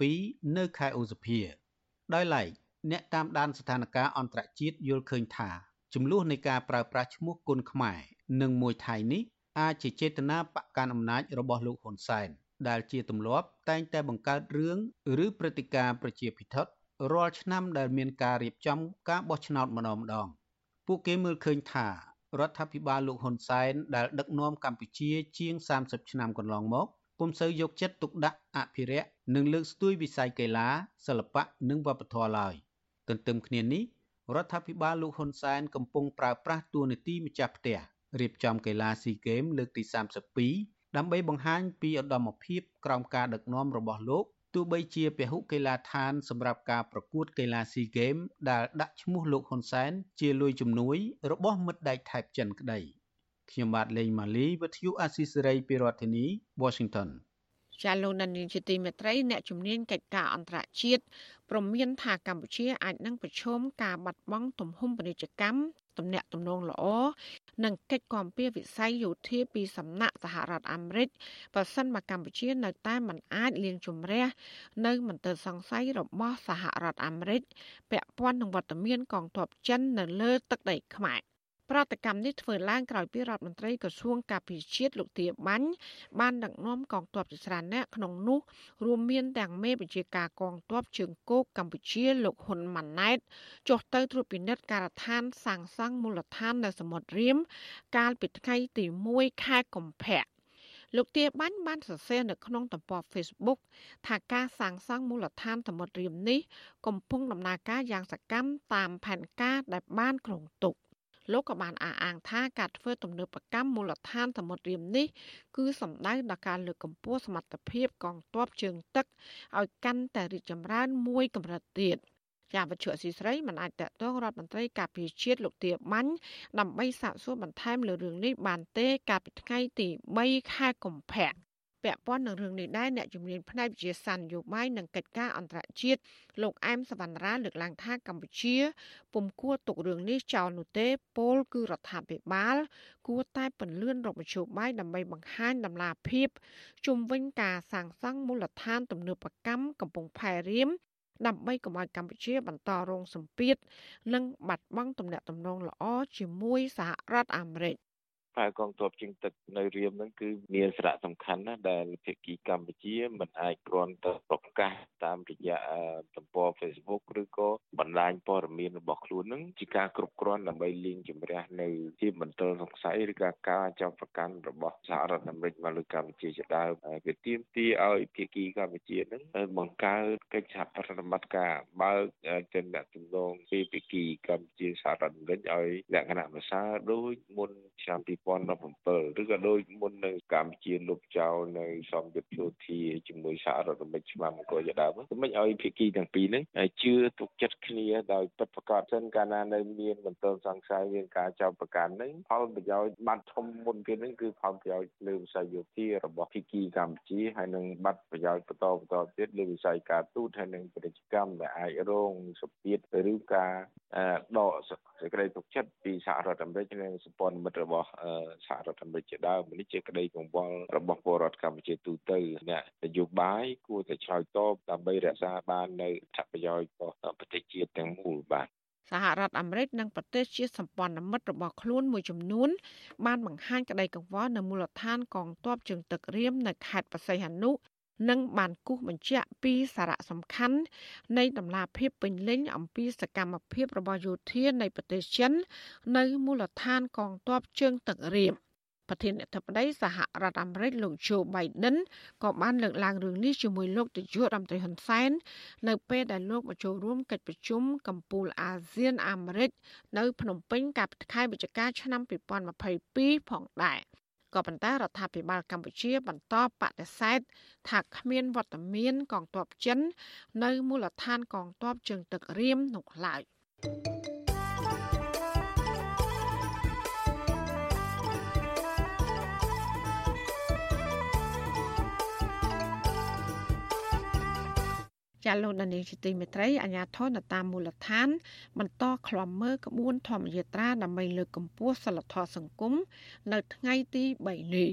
32នៅខែឧសភា ដោយឡែកអ្នកតាមដានស្ថានភាពអន្តរជាតិយល់ឃើញថាចំនួននៃការប្រើប្រាស់ឈ្មោះគុនខ្មែរនិងមួយថៃនេះអាចជាចេតនាបកកាន់អំណាចរបស់លោកហ៊ុនសែនដែលជាទម្លាប់តែងតែបង្កើតរឿងឬព្រឹត្តិការណ៍ប្រជាពិធរាល់ឆ្នាំដែលមានការរៀបចំការបោះឆ្នោតម្ដងម្ដង ពួកគេមើលឃើញថារដ្ឋាភិបាលលោកហ៊ុនសែនដែលដឹកនាំកម្ពុជាជាង30ឆ្នាំកន្លងមក ពុំសូវយកចិត្តទុកដាក់អភិរក្សនិងលើកស្ទួយវិស័យកីឡាសិល្បៈនិងវប្បធម៌ឡើយទន្ទឹមគ្នានេះរដ្ឋាភិបាលលោកហ៊ុនសែនកំពុងប្រើប្រាស់តួនាទីម្ចាស់ផ្ទះរៀបចំកីឡាស៊ីហ្គេមលើកទី32ដើម្បីបង្ហាញពីឧត្តមភាពក្រោមការដឹកនាំរបស់លោកទោះបីជាពហុកីឡាដ្ឋានសម្រាប់ការប្រកួតកីឡាស៊ីហ្គេមដែលដាក់ឈ្មោះលោកហ៊ុនសែនជាលុយជំនួយរបស់មិត្តដៃថៃចិនក្តី ខ្ញុំបាទលេងម៉ាលីវិទ្យុអាស៊ីសេរីពីរដ្ឋធានី Washington ចាលោកនានីជាទីមេត្រីអ្នកជំនាញកិច្ចការអន្តរជាតិព្រមានថាកម្ពុជាអាចនឹងប្រឈមការបាត់បង់ទំហំពាណិជ្ជកម្មទំនាក់ទំនងល្អនិងកិច្ចគាំពៀវិស័យយោធាពីសំណាក់សហរដ្ឋអាមេរិកបើសិនមកកម្ពុជានៅតែមិនអាចលៀងជំរះនៅមន្ទិលសង្ស័យរបស់សហរដ្ឋអាមេរិកពាក់ព័ន្ធនឹងវត្តមានកងទ័ពចិននៅលើទឹកដីខ្មែរ។ ប្រតិកម្មនេះធ្វើឡើងក្រោយពីរដ្ឋមន្ត្រីក្រសួងការពារជាតិលោកទាបាញ់បានដឹកនាំកងទ័ពជាច្រើនអ្នកក្នុងនោះរួមមានទាំងមេបញ្ជាការកងទ័ពជើងគោកកម្ពុជាលោកហ៊ុនម៉ាណែតចុះទៅត្រួតពិនិត្យការដ្ឋានសាងសង់មូលដ្ឋាននៅសមុទ្ររៀមកាលពីថ្ងៃទី1ខែកុម្ភៈលោកទាបាញ់បានសរសេរនៅក្នុងទំព័រ Facebook ថាការសាងសង់មូលដ្ឋានសមុទ្ររៀមនេះកំពុងដំណើរការយ៉ាងសកម្មតាមផែនការដែលបានគ្រោងទុក លោកក៏បានអះអាងថាការធ្វើទំនើបកម្មមូលដ្ឋានសមុទ្ររៀមនេះគឺសំដៅដល់ការលើកកម្ពស់សមត្ថភាពកងទ័ពជើងទឹកឲ្យកាន់តែរីកចម្រើនមួយកម្រិតទៀតជាវិជ្ជាស៊ីស្រីមិនអាចតតងរដ្ឋមន្ត្រីការពារជាតិលោកទាបាញ់ដើម្បីសាកសួរបន្ថែមលើរឿងនេះបានទេកាលពីថ្ងៃទី3ខែកុម្ភៈ ពាក់ព័ន្ធនឹងរឿងនេះដែរអ្នកជំនាញផ្នែកវិទ្យាសាស្ត្រនយោបាយនិងកិច្ចការអន្តរជាតិលោកអែមសវណ្ណរាលើកឡើងថាកម្ពុជាពុំគួរទុករឿងនេះចោលនោះទេពលគឺរដ្ឋាភិបាល គួរតែពន្លឿនរកមធ្យោបាយដើម្បីបង្ហាញដំណាភាពជុំវិញការសាងសង់មូលដ្ឋានទំនើបកម្មកំពង់ផែរៀមដើម្បីកុំឲ្យកម្ពុជាបន្តរងសម្ពាធនិងបាត់បង់ទំនាក់ទំនងល្អជាមួយសហរដ្ឋអាមេរិក ផែកងទ័ពជើងទឹកនៅរៀមហ្នឹងគឺមានសារៈសំខាន់ណាស់ដែលភាគីកម្ពុជាមិនអាចគ្រាន់តែប្រកាសតាមរយៈទំព័រ Facebook ឬក៏បណ្ដាញព័ត៌មានរបស់ខ្លួនហ្នឹងជាការគ្រប់គ្រាន់ដើម្បីលៀងជំរះនៅជាមន្ទិលសង្ស័យឬក៏ការចាប់ប្រកាន់របស់សហរដ្ឋអាមេរិកមកលើកម្ពុជាជាដើមវាទាមទារឲ្យភាគីកម្ពុជាហ្នឹងបង្កើតកិច្ចសហប្រតិបត្តិការបើកចំណាក់ទំនងពីភាគីកម្ពុជាសហរដ្ឋអាមេរិកឲ្យលក្ខណៈប្រសើរដូចមុនឆ្នាំ2000 2017ឬក៏ដូចមុននៅកម្ពុជាលុបចោលនៅសម្យុទ្ធយោធាជាមួយសហរដ្ឋអាមេរិកច្បាប់អង្គរជាដើមមិនឲ្យភាគីទាំងពីរហ្នឹងជឿទុកចិត្តគ្នាដោយពិតប្រាកដសិនកាលណានៅមានមន្ទិលសង្ស័យមានការចោទប្រកាន់ហ្នឹងផលប្រយោជន៍បាត់ធំមុនគេហ្នឹងគឺផលប្រយោជន៍លើវិស័យយោធារបស់ភាគីកម្ពុជាហើយនឹងបាត់ប្រយោជន៍បន្តបន្តទៀតលើវិស័យការទូតហើយនឹងពាណិជ្ជកម្មដែលអាចរងសម្ពាធឬការដកសេចក្តីទុកចិត្តពីសហរដ្ឋអាមេរិកនិងសម្ព័ន្ធមិត្តរបស់សហរដ្ឋអាមេរិកជាដើមនេះជាក្តីកង្វល់របស់ពលរដ្ឋកម្ពុជាទូទៅអ្នកនយោបាយគួរតែឆ្លើយតបដើម្បីរក្សាបាននៅអត្ថប្រយោជន៍របស់ប្រទេសជាតិទាំងមូលបាទសហរដ្ឋអាមេរិកនិងប្រទេសជាសម្ព័ន្ធមិត្តរបស់ខ្លួនមួយចំនួន បានបង្ហាញក្តីកង្វល់នៅមូលដ្ឋានកងទ័ពជើងទឹករៀមនៅខេត្តបរសៃហនុ និងបានគូសបញ្ជាក់ពីសារៈសំខាន់នៃដំណាភាពពេញលេញអំពីសកម្មភាពរបស់យោធានៃប្រទេសចិន នៅមូលដ្ឋានកងទ័ពជើងទឹករៀមប្រធានាធិបតីសហរដ្ឋអាមេរិកលោក Joe Biden ក៏បានលើកឡើងរឿងនេះជាមួយលោកនាយករដ្ឋមន្ត្រីហ៊ុនសែននៅពេលដែលលោកមកចូលរួមកិច្ចប្រជុំកំពូលអាស៊ានអាមេរិកនៅភ្នំពេញកាលពីខែវិច្ឆិកាឆ្នាំ2022ផងដែរ ក៏ប៉ុន្តែរដ្ឋាភិបាលកម្ពុជាបន្តបដិសេធថាគ្មានវត្តមានកងទ័ពចិន នៅមូលដ្ឋានកងទ័ពជើងទឹករៀមនោះឡើយ។ ចាលោកដានីជាទីមេត្រីអាញាធនតាមមូលដ្ឋាន បន្តឃ្លាំមើលក្បួនធម្មយាត្រាដើម្បីលើកកម្ពស់សិលធម៌សង្គមនៅថ្ងៃទី3នេះ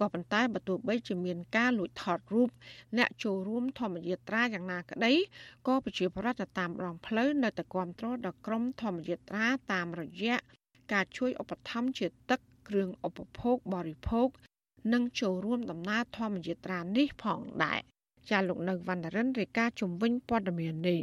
ក៏ប៉ុន្តែបើទោះបីជាមានការលួចថតរូបអ្នកចូលរួមធម្មយាត្រាយ៉ាងណាក្តីក៏ប្រជាពលរដ្ឋតាមដងផ្លូវនៅតែគាំទ្រដល់ក្រុមធម្មយាត្រាតាមរយៈការជួយឧបត្ថម្ភជាទឹកគ្រឿងឧបភោគបរិភោគនិងចូលរួមដំណើរធម្មយាត្រានេះផងដែរ ចាលោកនៅវណ្ណរិនរាយការណ៍ជំវិញព័ត៌មាននេះ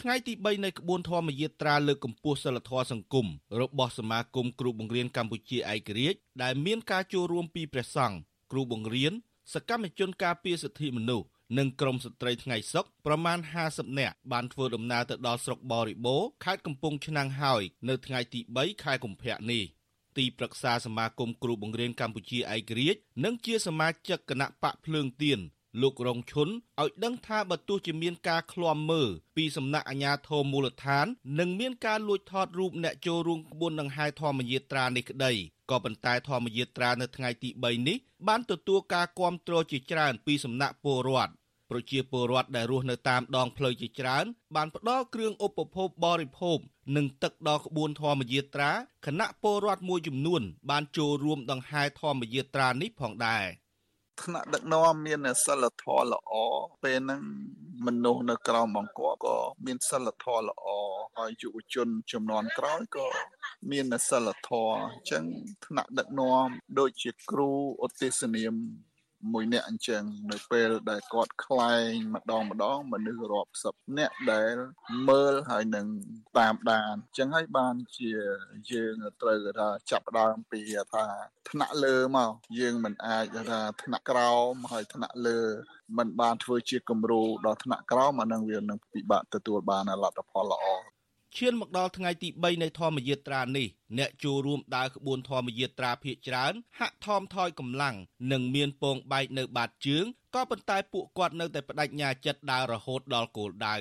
ថ្ងៃទី3នៃក្បួនធម្មយាត្រាលើកកម្ពស់សិលធម៌សង្គមរបស់សមាគមគ្រូបង្រៀនកម្ពុជាឯករាជ្យដែលមានការចូលរួមពីព្រះសង្ឃគ្រូបង្រៀនសកម្មជនការពារសិទ្ធិមនុស្សនិងក្រមស្ត្រីថ្ងៃសុកប្រមាណ50នាក់បានធ្វើដំណើរទៅដល់ស្រុកបរិបូរខេត្តកំពង់ឆ្នាំងហើយនៅថ្ងៃទី3ខែកុម្ភៈនេះទីប្រឹក្សាសមាគមគ្រូបង្រៀនកម្ពុជាឯករាជ្យនិងជាសមាជិកគណៈបកភ្លើងទៀន លោករងឈុនឲ្យដឹងថាបើទោះជាមានការឃ្លាំមើលពីសំណាក់អាជ្ញាធរមូលដ្ឋាន និងមានការលួចថតរូបអ្នកចូលរួមក្បួនដង្ហែធម្មយាត្រានេះក្តីក៏ប៉ុន្តែធម្មយាត្រានៅថ្ងៃទី3នេះបានទទួលការគាំទ្រជាច្រើនពីសំណាក់ពលរដ្ឋប្រជាពលរដ្ឋដែលរស់នៅតាមដងផ្លូវជាច្រើន បានផ្ដល់គ្រឿងឧបភោគបរិភោគនិងទឹកដល់ក្បួនធម្មយាត្រាគណៈពលរដ្ឋមួយចំនួន បានចូលរួមដង្ហែធម្មយាត្រានេះផងដែរ។ ថ្នាក់ដឹកនាំមានសិលធម៌ល្អពេលហ្នឹងមនុស្សនៅក្រោមបង្គាប់ក៏មានសិលធម៌ល្អហើយយុវជនចំនួនក្រោយក៏មានសិលធម៌អញ្ចឹងថ្នាក់ដឹកនាំដូចជាគ្រូឧទ្ទេសនាម មួយអ្នកអញ្ចឹងនៅពេលដែលគាត់ខ្លែងម្ដងម្ដងមនុស្សរាប់សិបអ្នកដែលមើលហើយនឹងតាមដានអញ្ចឹងហើយបានជាយើងត្រូវថាចាប់ដើមពីថាថ្នាក់លើមកយើងមិនអាចថាថ្នាក់ក្រោមហើយថ្នាក់លើมันបានធ្វើជាគំរូដល់ថ្នាក់ក្រោមអានឹងវានឹងពិបាកទទួលបានលទ្ធផលល្អ ឈានមកដល់ថ្ងៃទី3នៃធម្មយាត្រានេះអ្នកចូលរួមដើរក្បួនធម្មយាត្រាភៀកច្រើន ហាក់ថមថយកម្លាំងនិងមានពងបែកនៅបាតជើងក៏ប៉ុន្តែពួកគាត់នៅតែបដិញ្ញាចិត្តដើររហូតដល់គោលដៅ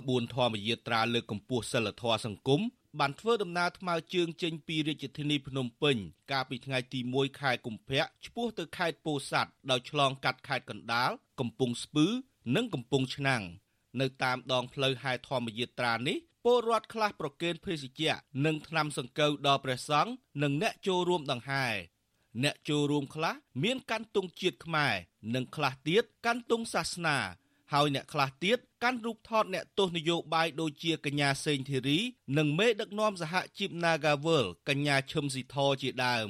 ក្បួនធម្មយាត្រាលើកកម្ពស់សិលធម៌សង្គមបានធ្វើដំណើរថ្មើរជើងចេញពីរាជធានីភ្នំពេញ កាលពីថ្ងៃទី1ខែកុម្ភៈឆ្ពោះទៅខេត្តពោធិ៍សាត់ដោយឆ្លងកាត់ខេត្តកណ្ដាលកំពង់ស្ពឺ និងកំពង់ឆ្នាំងនៅតាមដងផ្លូវហែធម្មយាត្រានេះ ពលរដ្ឋខ្លះប្រគេនភេសជ្ជៈនិងថ្នាំសង្កូវដល់ព្រះសង្ឃនិងអ្នកចូលរួមដង្ហែអ្នកចូលរួមខ្លះមានកាន់ទង់ជាតិខ្មែរនិងខ្លះទៀតកាន់ទង់សាសនាហើយអ្នកខ្លះទៀតកាន់រូបថតអ្នកទស្សនយោបាយដូចជាកញ្ញាសេងធីរីនិងមេដឹកនាំសហជីព Nagawal កញ្ញាឈឹមស៊ីធជាដើម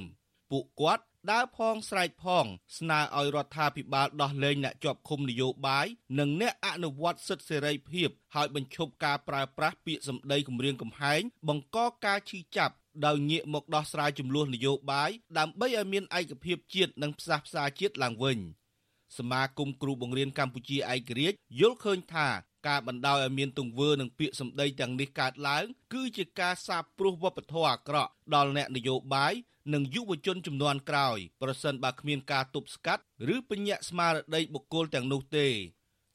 ពួកគាត់ ដើរផងស្រែកផង ស្នើឲ្យរដ្ឋាភិបាលដោះលែងអ្នកជាប់ឃុំនយោបាយនិងអ្នកអនុវត្តសិទ្ធិសេរីភាពហើយបញ្ឈប់ការប្រើប្រាស់ពាក្យសម្ដីគំរាមកំហែងបង្កការឈឺចាប់ដោយងាកមកដោះស្រាយចំនួននយោបាយដើម្បីឲ្យមានឯកភាពជាតិនិងផ្សះផ្សាជាតិឡើងវិញសមាគមគ្រូបង្រៀនកម្ពុជាឯករាជ្យយល់ឃើញថា ការបណ្ដោយឲ្យមានទង្វើនិងពាក្យសម្ដីទាំងនេះកើតឡើងគឺជាការសាបព្រោះវប្បធម៌អាក្រក់ដល់អ្នកនយោបាយនិងយុវជនចំនួនក្រោយប្រសិនបើគ្មានការទប់ស្កាត់ឬពញ្ញាក់ស្មារតីបុគ្គលទាំងនោះទេ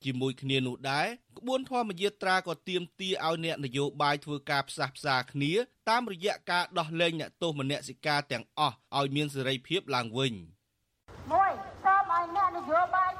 ជាមួយគ្នានោះដែរក្បួនធម្មយាត្រាក៏ទាមទារឲ្យអ្នកនយោបាយធ្វើការផ្សះផ្សាគ្នាតាមរយៈការដោះលែងអ្នកទោសមនសិការទាំងអស់ឲ្យមានសេរីភាពឡើងវិញ1សូមឲ្យអ្នកនយោបាយ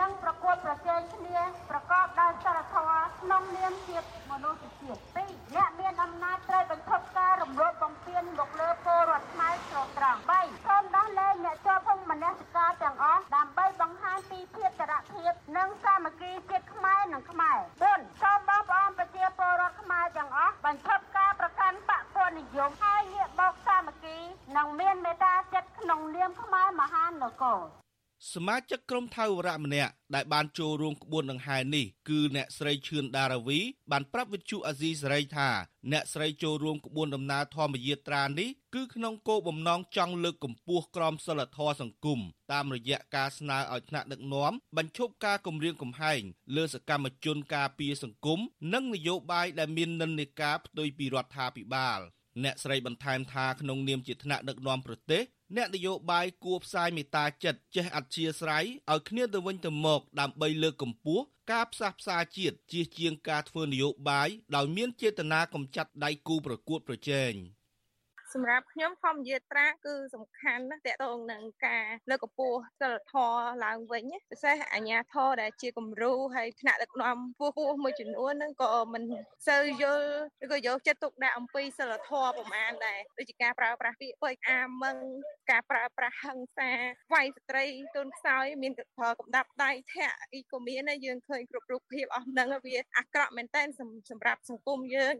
និងប្រកួតប្រជែងគ្នាប្រកបដោយសិលធម៌ក្នុងនាមជាមនុស្សជាតិ2អ្នកមានអំណាចត្រូវបញ្ឈប់ការរំលោភបំពានមកលើពលរដ្ឋខ្មែរស្រត្រង់3សូមដោះលែងអ្នកជាប់ឃុំមនសិការទាំងអស់ដើម្បីបង្ហាញពីភាពចរភាពនិងសាមគ្គីជាតិខ្មែរនិងខ្មែរ4សូមបងប្អូនប្រជាពលរដ្ឋខ្មែរទាំងអស់បញ្ឈប់ការប្រកាន់បកពនិយមហើយងាកមកសាមគ្គីនិងមានមេត្តាចិត្តក្នុងនាមខ្មែរមហានគរ សមាជិកក្រុមថៅវរៈម្នាក់ដែលបានចូលរួមក្បួនដង្ហែនេះគឺអ្នកស្រីឈឿនដារាវី បានប្រាប់វិទ្យុអាស៊ីសេរីថាអ្នកស្រីចូលរួមក្បួនដំណើរធម្មយាត្រានេះគឺក្នុងគោលបំណងចង់លើកកម្ពស់ក្រមសីលធម៌សង្គមតាមរយៈការស្នើឲ្យថ្នាក់ដឹកនាំបញ្ឈប់ការគំរាមកំហែងលើសកម្មជនការពារសង្គមនិងនយោបាយដែលមាននិន្នាការផ្ទុយពីរដ្ឋាភិបាល អ្នកស្រីបន្ថែមថាក្នុងនាមជាថ្នាក់ដឹកនាំប្រទេសអ្នកនយោបាយគួរផ្សាយមេត្តាចិត្តចេះអធ្យាស្រ័យឲ្យគ្នាទៅវិញទៅមកដើម្បីលើកកម្ពស់ការផ្សះផ្សាជាតិជាជាងការធ្វើនយោបាយដោយមានចេតនាកំចាត់ដៃគូប្រកួតប្រជែង សម្រាប់ខ្ញុំធម្មយាត្រាគឺសំខាន់ណាស់តកតងនឹងការលើកកម្ពស់សិលធម៌ឡើងវិញពិសេសអាញាធរដែលជាគំរូហើយថ្នាក់ដឹកនាំពោះពោះមួយចំនួនហ្នឹងក៏មិនសូវយល់ឬក៏យកចិត្តទុកដាក់អំពីសិលធម៌ប្រមាណដែរដូចជាការប្រើប្រាស់ពាក្យពេចន៍អាមឹងការប្រើប្រាស់ហិង្សាវាយស្ត្រីទូនខ្សោយមានកំដាប់ដៃធាក់អីក៏មានដែរយើងឃើញគ្រប់រូបភាពអស់ហ្នឹងវាអាក្រក់មែនតើសម្រាប់សង្គមយើង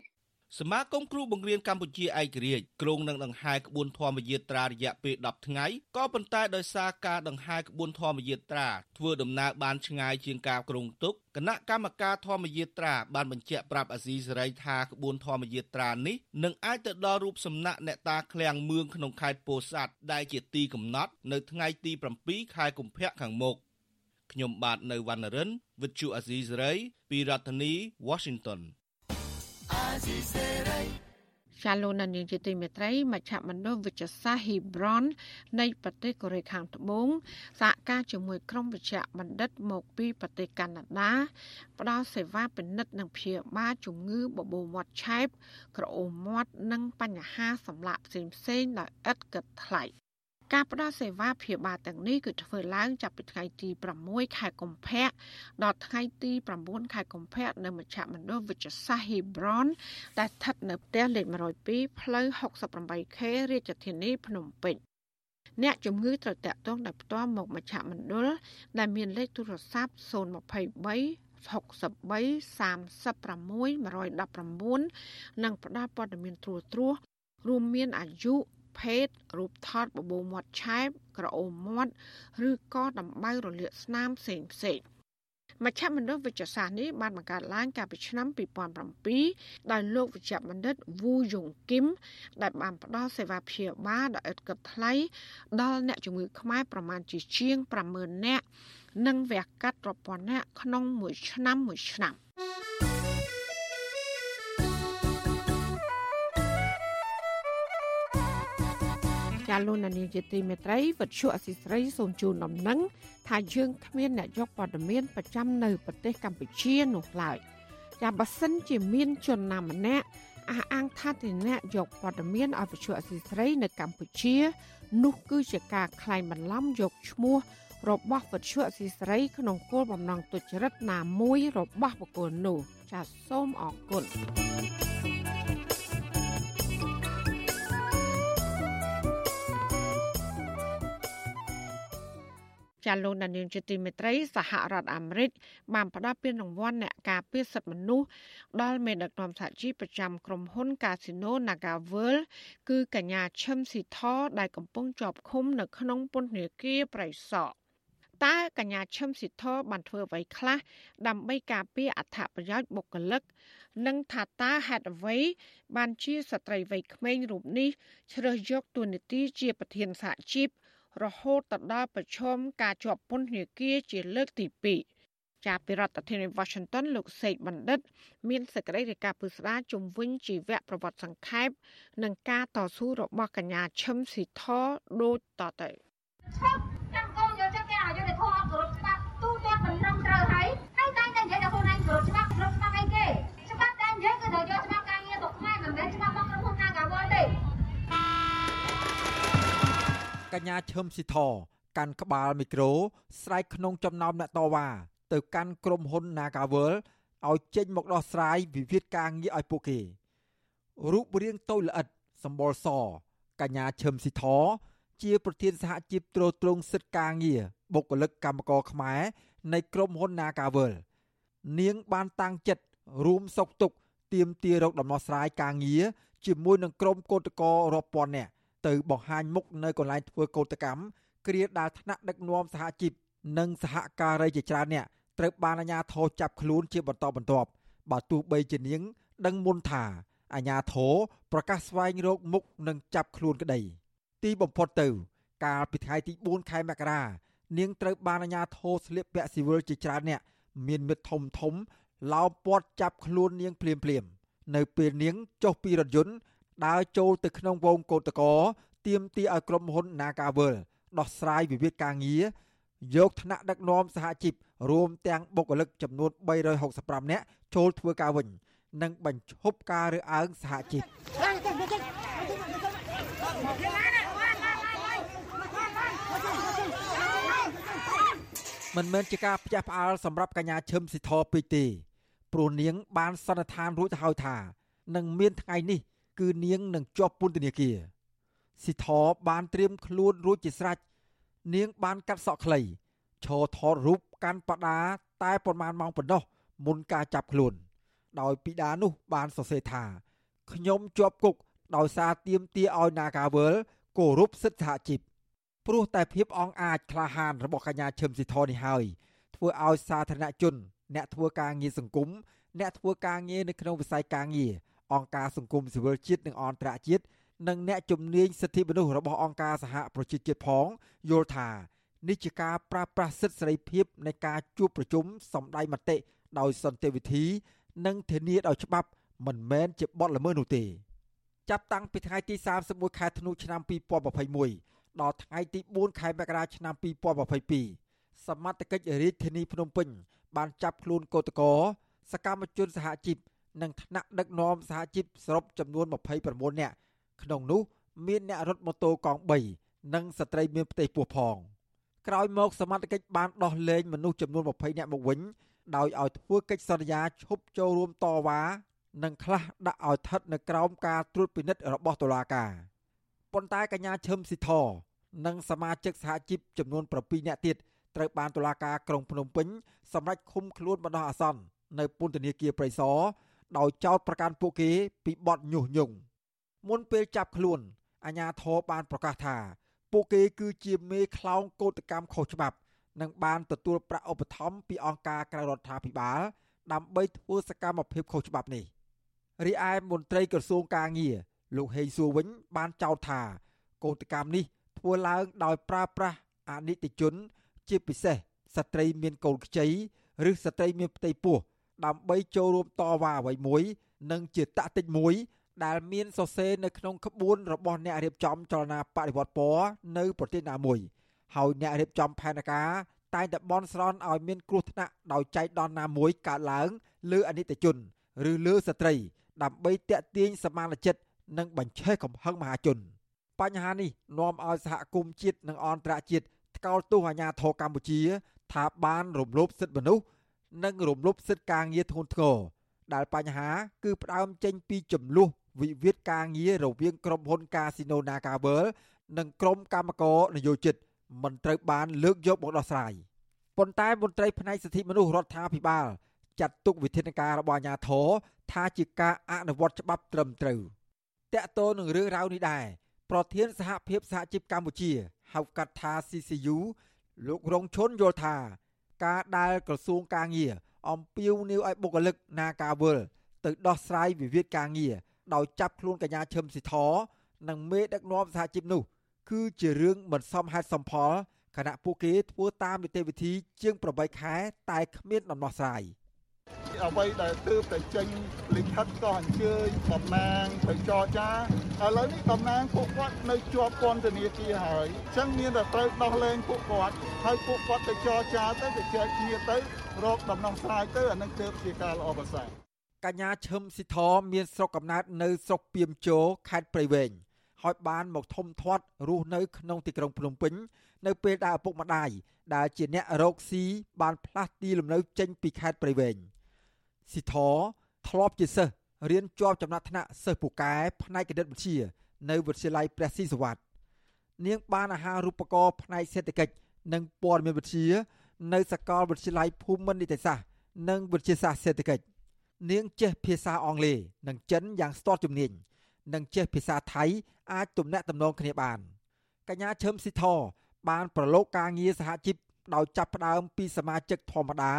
សមាគមគ្រូបង្រៀនកម្ពុជាឯករាជ្យក្រុងនឹងដង្ហែក្បួនធម្មយាត្រារយៈពេល10ថ្ងៃក៏ប៉ុន្តែដោយសារការដង្ហែក្បួនធម្មយាត្រាធ្វើដំណើរបានឆ្ងាយជាងការគ្រោងទុកគណៈកម្មការធម្មយាត្រាបានបញ្ជាក់ប្រាប់អាស៊ីសេរីថាក្បួនធម្មយាត្រានេះនឹងអាចទៅដល់រូបសំណាក់អ្នកតាឃ្លាំងមឿងក្នុងខេត្តពោធិ៍សាត់ដែលជាទីកំណត់នៅថ្ងៃទី7ខែកុម្ភៈខាងមុខខ្ញុំបាទនៅវណ្ណរិន With Chu Azizi Saray ពីរដ្ឋធានី Washington ចាឡូណានីជាទីមេត្រីមជ្ឈមណ្ឌលវិទ្យាសាស្ត្រ Hebron នៃប្រទេសកូរ៉េខាងត្បូងសហការជាមួយក្រុមវិជ្ជបណ្ឌិតមកពីប្រទេសកាណាដាផ្ដល់សេវាពិនិត្យនិងព្យាបាលជំងឺបបោមាត់ឆែបក្រអូមមាត់និងបញ្ហាសម្លាក់ផ្សេងៗដោយឥតគិតថ្លៃ ការផ្ដល់សេវាព្យាបាលទាំងនេះគឺធ្វើឡើងចាប់ពីថ្ងៃទី6ខែកុម្ភៈដល់ថ្ងៃទី9ខែកុម្ភៈនៅមជ្ឈមណ្ឌលវិទ្យាសាស្ត្រ Hebron ដែលស្ថិតនៅផ្ទះលេខ102ផ្លូវ 68K រាជធានីភ្នំពេញអ្នកជំងឺត្រូវតាក់ទងដោយផ្ទាល់មកមជ្ឈមណ្ឌលដែលមានលេខទូរស័ព្ទ023 63 36 119និងផ្ដល់ព័ត៌មានត្រួសត្រាសរួមមានអាយុ ភេទរូបថតបបោមាត់ឆែបក្រអូមមាត់ឬក៏ដំបៅរលាកស្នាមផ្សេងផ្សេងមជ្ឈមណ្ឌលវិទ្យាសាស្ត្រនេះបានបង្កើតឡើងកាលពីឆ្នាំ2007ដោយលោកវិជ្ជបណ្ឌិតវូយងគឹមដែលបានផ្ដល់សេវាព្យាបាលដោយឥតគិតថ្លៃដល់អ្នកជំងឺខ្មែរប្រមាណជាជាង50000នាក់និងវះកាត់រាប់ពាន់នាក់ក្នុងមួយឆ្នាំមួយឆ្នាំ។ ចាលោកនានីជាទីមេត្រីវិទ្យុអសីស្រីសូមជូនដំណឹងថាយើងគ្មានអ្នកយកព័ត៌មានប្រចាំនៅប្រទេសកម្ពុជានោះឡើយចាបើសិនជាមានជនណាម្នាក់អះអាងថាទីអ្នកយកព័ត៌មានឲ្យវិទ្យុអសីស្រីនៅកម្ពុជា នោះគឺជាការក្លែងបន្លំយកឈ្មោះរបស់វិទ្យុអសីស្រីក្នុងគោលបំណងទុច្ចរិតណាមួយរបស់បុគ្គលនោះចាសសូមអរគុណ ចាលោកដានៀងជាទីមេត្រីសហរដ្ឋអាមេរិកបានផ្ដល់ពានរង្វាន់អ្នកការពារសិទ្ធិមនុស្សដល់មេដឹកនាំសហជីពប្រចាំក្រុមហ៊ុន Casino NagaWorld គឺកញ្ញាឈឹមស៊ីធដែលកំពុងជាប់ឃុំនៅក្នុងពន្ធនាគារប្រៃសណតើកញ្ញាឈឹមស៊ីធបានធ្វើអ្វីខ្លះដើម្បីការពារអត្ថប្រយោជន៍បុគ្គលិក និងថាតើហេតុអ្វីបានជាស្ត្រីវ័យក្មេងរូបនេះជ្រើសយកតួនាទីជាប្រធានសហជីព រហូតទៅដល់ប្រឈមការជាប់ពន្ធនាគារជាលើកទី2ចាប់ពីរដ្ឋធានី Washington លោកសេកបណ្ឌិត មានសេចក្តីរាយការណ៍ពុស្ដាជំវិញជីវប្រវត្តិសង្ខេបនិងការតស៊ូរបស់កញ្ញាឈឹមស៊ីធដូចតទៅ កញ្ញាឈឹមស៊ីធកាន់ក្បាលមីក្រូស្រែកក្នុងចំណោមអ្នកតវ៉ាទៅកាន់ក្រុមហ៊ុន Nagawal ឲ្យចេញមកដោះស្រាយវិវាទការងារឲ្យពួកគេរូបរាងតូចល្អិតសម្បល់សកញ្ញាឈឹមស៊ីធជាប្រធានសហជីពត្រួតត្រងសិទ្ធិការងារបុគ្គលិកកម្មករខ្មែរនៃក្រុមហ៊ុន Nagawal នាងបានតាំងចិត្តរួមសុកទុកទៀមទារកដំណោះស្រាយការងារជាមួយនឹងក្រុមកោតក្ររាប់ពាន់នាក់ ទៅបង្ហាញមុខនៅកន្លែងធ្វើកោតកម្មគ្រាដាល់ថ្នាក់ដឹកនាំសហជីពនិងសហការីជាច្រើនអ្នកត្រូវបានអាជ្ញាធរចាប់ខ្លួនជាបន្តបន្ទាប់បើទោះបីជានាង ដឹងមុនថាអាជ្ញាធរប្រកាសស្វែងរកមុខនិងចាប់ខ្លួនក្តីទីបំផុតទៅ កាលពីថ្ងៃទី4ខែមករានាងត្រូវបានអាជ្ញាធរស្លៀកពាក់ស៊ីវិលជាច្រើនអ្នកមានមិត្តធំធំឡោមព័ទ្ធចាប់ខ្លួននាងភ្លាមភ្លាមនៅពេលនាងចុះពីរថយន្ត ដើរចូលទៅក្នុងវងកោតកោទៀមទីឲ្យក្រុមហ៊ុន Nagavel ដោះស្រាយវិវាទការងារយកថ្នាក់ដឹកនាំសហជីពរួមទាំងបុគ្គលិកចំនួន365នាក់ចូលធ្វើការវិញ និងបញ្ឈប់ការរើសអើងសហជីពមិនមែនជាការផ្ទះផ្អើលសម្រាប់កញ្ញាឈឹមស៊ីធពេកទេព្រោះនាងបានសន្និដ្ឋានរួចទៅហើយថានឹងមានថ្ងៃនេះ គឺនាងនឹងជាប់ពន្ធនាគារស៊ីធបានត្រៀមខ្លួនរួចជាស្រេចនាងបានកាត់សក់ខ្លីឈរថតរូបកាន់បដាតែប្រមាណម៉ោងប៉ុណ្ណោះមុនការចាប់ខ្លួន ដោយពីដានោះបានសរសេរថាខ្ញុំជាប់គុកដោយសារទៀមទាឲ្យនាការវើលគោរពសិទ្ធិសហជីពព្រោះតែភាពអង់អាចក្លាហានរបស់កញ្ញាឈឹមស៊ីធនេះហើយធ្វើឲ្យសាធារណជន អ្នកធ្វើការងារសង្គមអ្នកធ្វើការងារនៅក្នុងវិស័យការងារ អង្គការសង្គមស៊ីវិលជាតិនិងអន្តរជាតិនិងអ្នកជំនាញសិទ្ធិមនុស្សរបស់អង្គការសហប្រជាជាតិផងយល់ថានេះជាការប្រើប្រាស់សិទ្ធិសេរីភាពនៃការជួបប្រជុំសម្ដែងមតិដោយសន្តិវិធី និងធានាដោយច្បាប់មិនមែនជាបទល្មើសនោះទេចាប់តាំងពីថ្ងៃទី31ខែធ្នូឆ្នាំ2021ដល់ថ្ងៃទី4ខែមករាឆ្នាំ2022សមត្ថកិច្ចរាជធានីភ្នំពេញបានចាប់ខ្លួនកោតកោសកម្មជនសហជីព និងថ្នាក់ដឹកនាំសហជីពសរុបចំនួន29នាក់ក្នុងនោះមានអ្នករត់ម៉ូតូកង់3និងស្ត្រីមានផ្ទៃពោះផងក្រោយមកសមត្ថកិច្ចបានដោះលែងមនុស្សចំនួន20នាក់មកវិញដោយឲ្យធ្វើកិច្ចសន្យាឈប់ចូលរួមតវ៉ានិងខ្លះដាក់ឲ្យស្ថិតនៅក្រោមការត្រួតពិនិត្យរបស់តុលាការប៉ុន្តែកញ្ញាឈឹមស៊ីធនិងសមាជិកសហជីពចំនួន7នាក់ទៀតត្រូវបានតុលាការក្រុងភ្នំពេញសម្រេចឃុំខ្លួនបណ្ដោះអាសន្ននៅពន្ធនាគារព្រៃសរ ដោយចោទប្រកាន់ពួកគេពីបទញុះញង់មុនពេលចាប់ខ្លួនអាជ្ញាធរបានប្រកាសថា ពួកគេគឺជាមេខ្លោងកោតកម្មខុសច្បាប់និងបានទទួលប្រាក់ឧបត្ថម្ភពីអង្គការក្រៅរដ្ឋាភិបាល ដើម្បីធ្វើសកម្មភាពខុសច្បាប់នេះរីឯមន្ត្រីក្រសួងកាងារលោកហេងសួរវិញ បានចោទថាកោតកម្មនេះធ្វើឡើងដោយប្រើប្រាស់អនិច្ចជន ជាពិសេសស្ត្រីមានកូនខ្ចីឬស្ត្រីមានផ្ទៃពោះ ដើម្បីចូលរួមតវ៉ាអ្វីមួយ និងជាតាក់ទិចមួយ ដែលមានសរសេរនៅក្នុងក្បួនរបស់អ្នករៀបចំចលនាបដិវត្តពណ៌នៅប្រទេសណាមួយហើយអ្នករៀបចំផែនការតែងតែបន់ស្រន់ឲ្យមានគ្រោះថ្នាក់ដោយចៃដន្យណាមួយកើតឡើងលើអនិច្ចជន ឬលើស្ត្រី ដើម្បីតាក់ទាញសមានចិត្តនិងបញ្ឆេះកំហឹងមហាជន បញ្ហានេះនាំឲ្យសហគមន៍ជាតិនិងអន្តរជាតិថ្កោលទោសអាញាធរកម្ពុជា ថាបានរំលោភសិទ្ធិមនុស្ស និងរំលោភសិទ្ធិការងារធ្ងន់ធ្ងរដែលបញ្ហាគឺផ្ដើមចេញពីចំនួនវិវាទការងាររវាងក្រុមហ៊ុន Casino NagaWorld និងក្រុមកម្មករនយោជិតមិនត្រូវបានលើកយកមកដោះស្រាយប៉ុន្តែមន្ត្រីផ្នែកសិទ្ធិមនុស្សរដ្ឋាភិបាលចាត់ទុកវិធានការរបស់អាជ្ញាធរថាជាការអនុវត្តច្បាប់ត្រឹមត្រូវតកតទៅនឹងរឿងរ៉ាវនេះដែរប្រធានសហភាពសហជីពកម្ពុជាហៅកាត់ថា CCU លោករងឈុនយល់ថា ការដែលក្រសួងការងារអំពាវនាវឲ្យបុគ្គលិក Nagawal ទៅដោះស្រាយវិវាទការងារដោយចាប់ខ្លួនកញ្ញាឈឹមស៊ីធនិងមេដឹកនាំសហជីពនោះ គឺជារឿងមិនសមហេតុសមផលខណៈពួកគេធ្វើតាមនីតិវិធីជាង8ខែតែគ្មានដំណោះស្រាយ អ្វីដែលទើបតែចេញលិខិតក៏អញ្ជើញតំណាងទៅចរចាឥឡូវនេះតំណាងពួកគាត់នៅជាប់ពន្ធនាគារហើយអញ្ចឹងមានតែត្រូវដោះលែងពួកគាត់ហើយពួកគាត់ទៅចរចាទៅទៅចែកគ្នាទៅរកដំណោះស្រាយទៅអានឹងទើបជាការល្អប្រសើរកញ្ញាឈឹមស៊ីធមានស្រុកកំណើតនៅស្រុកពីមជោខេត្តព្រៃវែងហើយបានមកធំធាត់រស់នៅក្នុងទីក្រុងភ្នំពេញនៅពេលដែលឪពុកម្ដាយដែលជាអ្នករកស៊ីបានផ្លាស់ទីលំនៅចេញពីខេត្តព្រៃវែង ស៊ីធធ្លាប់ជាសិស្សរៀនជាប់ចំណាត់ថ្នាក់សិស្សពូកែផ្នែកគណិតវិទ្យានៅវិទ្យាល័យព្រះស៊ីសវត្តនាងបានអាហារូបករណ៍ផ្នែកសេដ្ឋកិច្ចនិងព័ត៌មានវិទ្យានៅសាកលវិទ្យាល័យភូមិន្ទនីតិសាស្ត្រនិងវិទ្យាសាស្ត្រសេដ្ឋកិច្ចនាងចេះភាសាអង់គ្លេសនិងចិនយ៉ាងស្ទាត់ជំនាញនិងចេះភាសាថៃអាចទំនាក់ទំនងគ្នាបានកញ្ញាឈឹមស៊ីធបានប្រឡូកការងារសហជីពដោយចាប់ផ្ដើមពីសមាជិកធម្មតា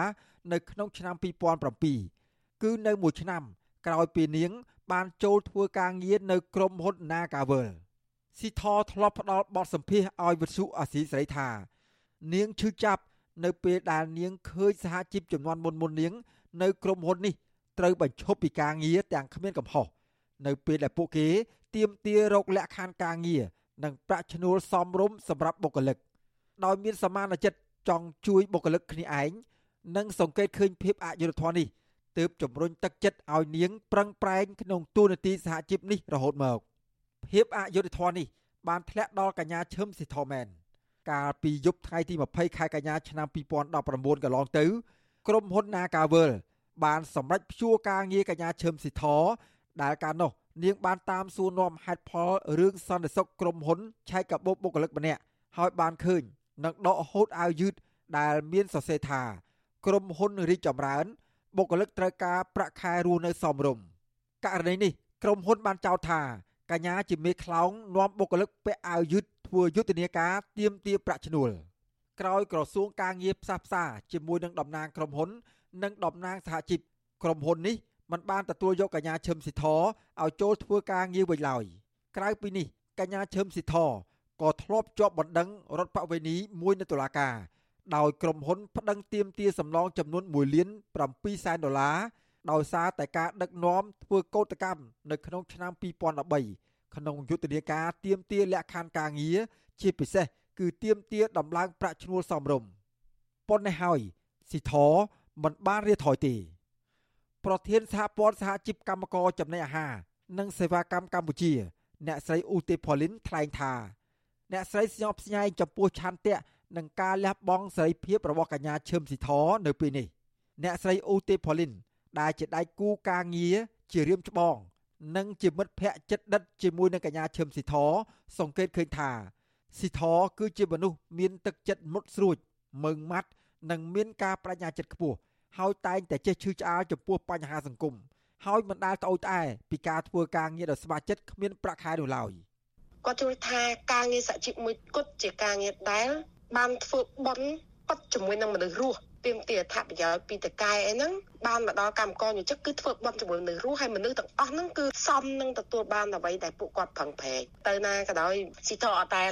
នៅក្នុងឆ្នាំ2007 គឺនៅមួយឆ្នាំក្រោយពីនាង បានចូលធ្វើការងារនៅក្រុមហ៊ុន Nagavel ស៊ីធធ្លាប់ផ្ដល់បទសម្ភាសឲ្យវិទ្យុអាស៊ីសេរីថានាងឈឺចាប់នៅពេលដែលនាងឃើញសហជីពចំនួនមុនមុននាង នៅក្រុមហ៊ុននេះត្រូវបញ្ឈប់ពីការងារទាំងគ្មានកំហុសនៅពេលដែលពួកគេទាមទាររកលក្ខខណ្ឌការងារនិងប្រាក់ឈ្នួលសមរម្យសម្រាប់បុគ្គលិកដោយមានសមានចិត្តចង់ជួយបុគ្គលិកគ្នាឯងនិងសង្កេតឃើញភាពអយុត្តិធម៌នេះ ទើបជំរុញទឹកចិត្តឲ្យនាងប្រឹងប្រែងក្នុងទូនាទីសហជីពនេះរហូតមកភាពអយុត្តិធម៌នេះបានធ្លាក់ដល់កញ្ញាឈឹមស៊ីធមែនកាលពីយប់ថ្ងៃទី20ខែកញ្ញាឆ្នាំ2019កន្លងទៅ ក្រុមហ៊ុន Nagavel បានសម្រេចព្យួរការងារកញ្ញាឈឹមស៊ីធដែលកាលនោះនាងបានតាមសួរនាំហេតុផលរឿងសន្តិសុខក្រុមហ៊ុនឆែកកាបូបបុគ្គលិកម្នាក់ហើយបានឃើញនឹងដកហូតអាវយឺតដែលមានសរសេរថា ក្រុមហ៊ុនរីកចម្រើន បុគ្គលិកត្រូវការប្រាក់ខែរស់នៅសមរម្យករណីនេះក្រុមហ៊ុនបានចោទថាកញ្ញាជាមេខ្លោងនាំបុគ្គលិកពាក់អាវយឺតធ្វើយុទ្ធនាការទាមទារប្រាក់ឈ្នួលក្រោយក្រសួងការងារផ្សះផ្សាជាមួយនឹងតំណាងក្រុមហ៊ុន និងតំណាងសហជីពក្រុមហ៊ុននេះមិនបានទទួលយកកញ្ញាឈឹមស៊ីធឲ្យចូលធ្វើការងារវិញឡើយក្រៅពីនេះកញ្ញាឈឹមស៊ីធក៏ធ្លាប់ជាប់បណ្ដឹងរដ្ឋបវេនីមួយនៅតុលាការ ដោយក្រុមហ៊ុនប្តឹងទាមទារសំណងចំនួន1លាន7សែនដុល្លារដោយសារតែការដឹកនាំធ្វើកោតកម្មនៅក្នុងឆ្នាំ2013ក្នុងយុទ្ធនាការទាមទារលក្ខខណ្ឌការងារជាពិសេសគឺទាមទារដំឡើងប្រាក់ឈ្នួលសមរម្យប៉ុន្តែហើយស៊ីធមិនបានរៀថយទេប្រធានសហព័ន្ធសហជីពកម្មករចំណីអាហារនិងសេវាកម្មកម្ពុជា អ្នកស្រីអ៊ូទេផូលីនថ្លែងថា អ្នកស្រីស្ញប់ស្ញែងចំពោះឆន្ទៈ និងការលះបង់សេរីភាពរបស់កញ្ញាឈឹមស៊ីធនៅពេលនេះអ្នកស្រីអ៊ូទេផូលីនដែលជាដៃគូការងារជារៀមច្បង និងជាមិត្តភ័ក្តិចិត្តដិតជាមួយនឹងកញ្ញាឈឹមស៊ីធសង្កេតឃើញថាស៊ីធគឺជាមនុស្សមានទឹកចិត្តមុតស្រួចមើងម៉ាត់និងមានការបញ្ញាចិត្តខ្ពស់ហើយតែងតែចេះឈឺឆ្អាលចំពោះបញ្ហាសង្គមហើយមិនដែលត្អូញត្អែពីការធ្វើការងារដោយស្ម័គ្រចិត្តគ្មានប្រាក់ខែនោះឡើយគាត់យល់ថាការងារសហជីពមួយគត់ជាការងារដែល បានធ្វើបន់ប៉ັດជាមួយនឹងមនុស្សរស់ទាមទារអត្ថប្រយោជន៍ពីតកែអីហ្នឹងបានមកដល់កម្មករយុជិកគឺធ្វើបន់ជាមួយមនុស្សរស់ហើយមនុស្សទាំងអស់ហ្នឹងគឺសមនឹងទទួលបានអ្វីដែលពួកគាត់ប្រឹងប្រែងទៅណាក៏ដោយស៊ីតអត់តែ